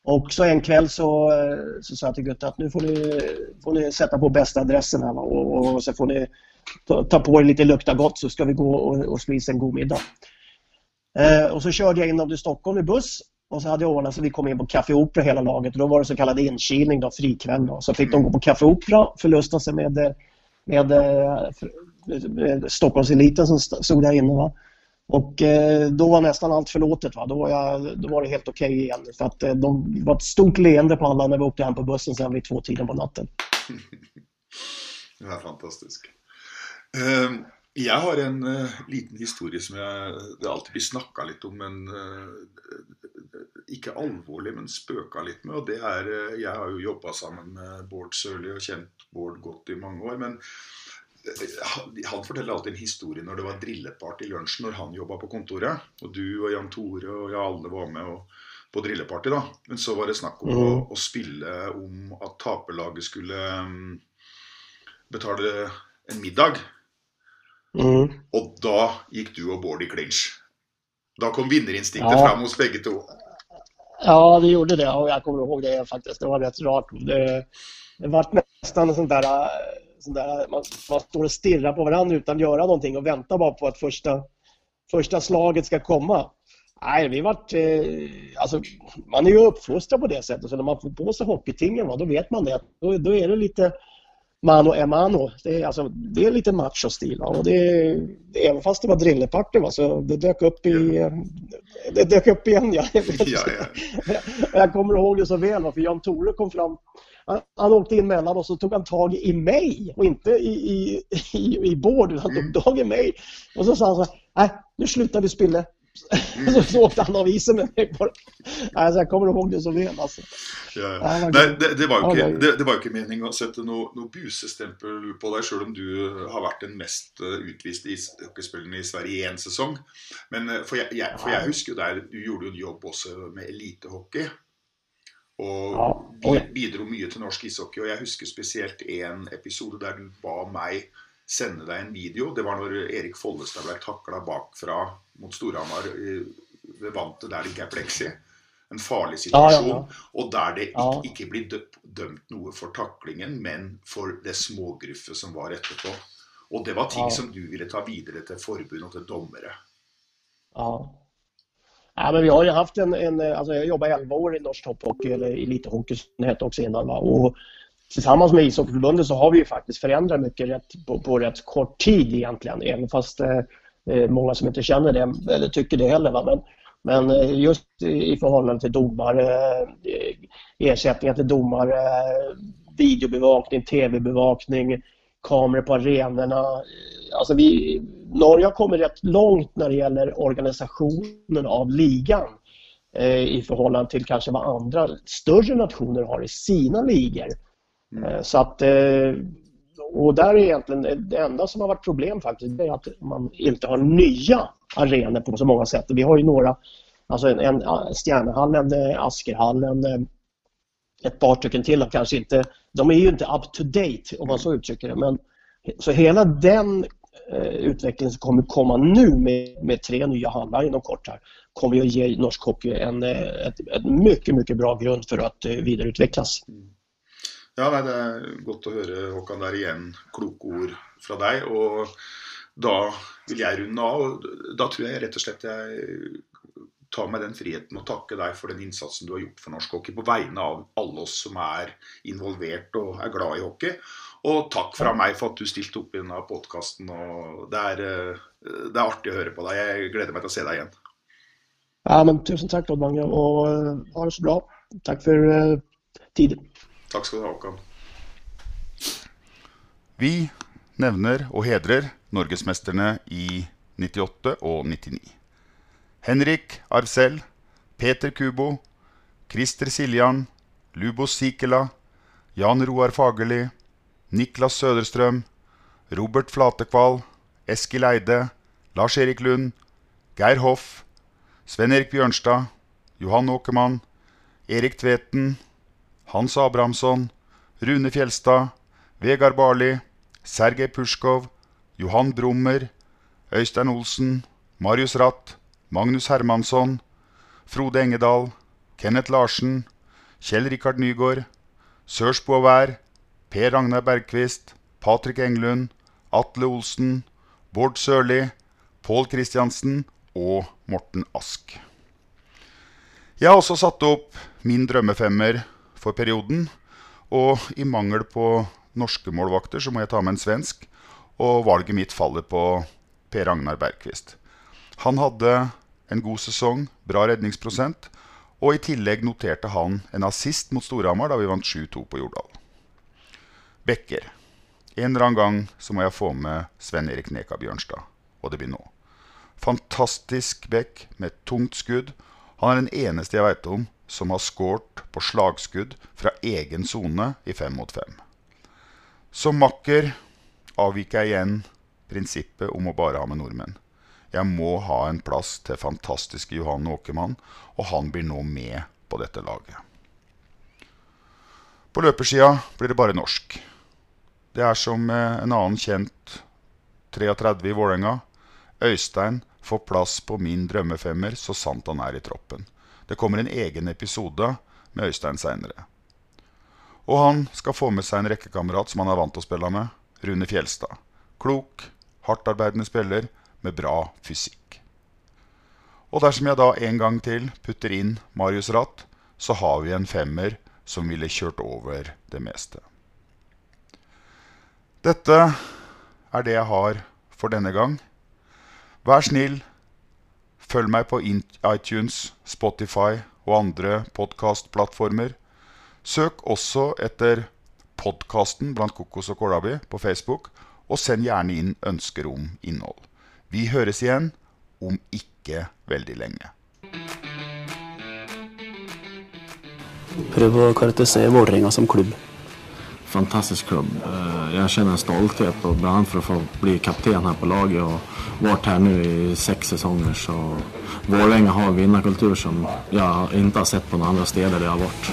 Och så en kväll så, eh, så sa jag till Gutta att nu får ni, får ni sätta på bästa adressen här va? Och, och så får ni ta, ta på er lite lukta gott så ska vi gå och, och spisa en god middag. Eh, och så körde jag in dem till Stockholm i buss och så hade jag ordnat så vi kom in på Café Opera hela laget och då var det så kallad inkilning, då, frikväll. Då. Så fick de gå på Café Opera, förlusta sig med, eh, med, eh, med Stockholmseliten som stod där inne. Va? Och eh, då var nästan allt förlåtet. Va? Då, var jag, då var det helt okej igen. För att eh, de det var ett stort leende på alla när vi åkte hem på bussen sen vid två tiden på natten.
Det er fantastisk. Eh, jeg har en eh, liten historie som jeg, det alltid blir snakka litt om, men eh, ikke alvorlig, men spøka litt med. Og det er eh, Jeg har jo jobba sammen med Bård Sørli og kjent Bård godt i mange år. Men han forteller alltid en historie når det var drilleparty i lunsjen når han jobba på kontoret. Og du og Jan Tore og ja, alle var med og, på drilleparty, da. Men så var det snakk om å, å spille om at taperlaget skulle mm, betale en middag.
Mm.
Og da gikk du og Bård i clinch. Da kom vinnerinstinktet
Ja.
fram hos begge to.
Ja, det gjorde det och jag kommer ihåg det faktiskt. Det var rätt rart. Det, det var nästan en sån där, eh, sån där man, man står och stirrar på varandra utan att göra någonting och väntar bara på att första, första slaget ska komma. Nej, vi vart, eh, alltså, man är ju uppfostrad på det sättet så när man får på sig hockeytingen va, då vet man det. Då, då är det lite mano e mano. Det är, alltså, det är lite machostil. Och det, även fast det var drilleparty va, så det dök upp i, det dök upp igen. Ja.
Ja, ja.
Och Jag kommer ihåg det så väl, va, för Jan Tore kom fram. Han, han åkte in mellan och så tog han tag i mig och inte i, i, i, i Bård, utan han tog tag i mig. Och så sa han så här, nej, nu slutar vi spille. Så, så åkte han av isen med mig. Bara. Alltså, jag kommer ihåg det så väl. Alltså.
Ja,
Ja, det
det, det var ikke,
det var-
det, det var jo ikke meningen å sette noe, noe busestempel på deg, sjøl om du har vært den mest eh, utviste ishockeyspilleren i Sverige i én sesong. Men eh, for jeg husker jo der Du gjorde jo en jobb også med elitehockey. Og
Ja,
bi-
oi.
bidro mye til norsk ishockey. Og jeg husker spesielt en episode der du ba meg sende deg en video. Det var når Erik Follestad ble takla bakfra mot Storhamar i- ved vantet der det ikke er pleksi. en farlig
Ja,
situasjon,
ja, ja.
og der det ikke,
Ja.
ikke blir dø- dømt noe for taklingen, men for det smågruffet som var etterpå. Og det var ting
Ja.
som du ville ta videre til forbund og til dommere.
Ja. Ja, men vi har ju haft en, en alltså jag jobbade 11 år i norsk topphockey, eller elithockey som det hette också innan. Va? Och tillsammans med ishockeyförbundet så har vi ju faktiskt förändrat mycket rätt, på, på rätt kort tid egentligen. Även fast eh, eh många som inte känner det, eller tycker det heller. Va? Men, men eh, just i förhållande till domare, eh, ersättningar till domare, videobevakning, tv-bevakning, kameror på arenorna. Alltså vi, Norge har kommit rätt långt när det gäller organisationen av ligan eh, i förhållande till kanske vad andra större nationer har i sina ligor. Eh, så att, eh, och där är egentligen det enda som har varit problem faktiskt, är att man inte har nya arenor på så många sätt. Vi har ju några, alltså en, en Stjärnehallen, eh, Askerhallen, eh, ett par stycken till och kanske inte, de är ju inte up to date om man så uttrycker det. Men, så hela den eh, utvecklingen som kommer komma nu med, med tre nya hallar inom kort här kommer att ge norsk hockey en, eh, ett, ett mycket, mycket bra grund för att eh, vidareutvecklas.
Ja, nei, Det er godt å høre Håkan der igjen. Kloke ord fra deg. Og da vil jeg runde av. og Da tror jeg rett og slett jeg tar meg den friheten å takke deg for den innsatsen du har gjort for norsk hockey på vegne av alle oss som er involvert og er glad i hockey. Og takk fra meg for at du stilte opp i denne podkasten. Det, er, det er artig å høre på deg. Jeg gleder meg til å se deg igjen.
Ja, men tusen tack Odd Mange och eh, ha det så bra. Tack för eh, tiden.
Tack ska du ha, Håkan. Vi nämner och hedrar Norgesmästarna i 98 och 99. Henrik Arcel, Peter Kubo, Christer Siljan, Lubos Sikela, Jan Roar Fagerli, Niklas Söderström, Robert Flatekval, Eskil Eide, Lars-Erik Lund, Geir Hoff, Sven-Erik Bjørnstad, Johan Åkermann, Erik Tveten, Hans Abrahamsson, Rune Fjelstad, Vegard Barli, Sergej Pusjkov, Johan Brummer, Øystein Olsen, Marius Ratt, Magnus Hermansson, Frode Engedal, Kenneth Larsen, Kjell Rikard Nygård, Sørsbo Vær, Per Ragnar Bergqvist, Patrik Englund, Atle Olsen, Bård Sørli, Pål Kristiansen og Morten Ask. Jeg har også satt opp min drømmefemmer for perioden, og i mangel på norske målvakter så må jeg ta med en svensk, og valget mitt faller på Per Ragnar Bergqvist. Han hadde en god sesong, bra redningsprosent, og i tillegg noterte han en assist mot Storhamar da vi vant 7-2 på Jordal. Bekker. En eller annen gang så må jeg få med Sven Erik Neka Bjørnstad, og det blir nå. Fantastisk bekk med tungt skudd. Han er den eneste jeg veit om som har skåret på slagskudd fra egen sone i fem mot fem. Som makker avviker jeg igjen prinsippet om å bare ha med nordmenn. Jeg må ha en plass til fantastiske Johan Åkermann, og han blir nå med på dette laget. På løpersida blir det bare norsk. Det er som eh, en annen kjent 33 i Vålerenga. Øystein får plass på min drømmefemmer så sant han er i troppen. Det kommer en egen episode med Øystein seinere. Og han skal få med seg en rekkekamerat som han er vant til å spille med, Rune Fjelstad. Klok, hardtarbeidende spiller med bra fysikk. Og dersom jeg da en gang til putter inn Marius Ratt, så har vi en femmer som ville kjørt over det meste. Dette er det jeg har for denne gang. Vær snill, følg meg på iTunes, Spotify og andre podkastplattformer. Søk også etter podkasten blant kokos og kålrabi på Facebook, og send gjerne inn ønsker om innhold. Vi høres igjen om ikke veldig lenge.
Prøve å karakterisere Vålerenga som klubb
fantastisk klubb. Eh, jag känner en stolthet och bland annat för att få bli kapten här på laget och varit här nu i sex säsonger så Vålerenga har en vinnarkultur som jag inte har sett på några andra städer där jag har varit.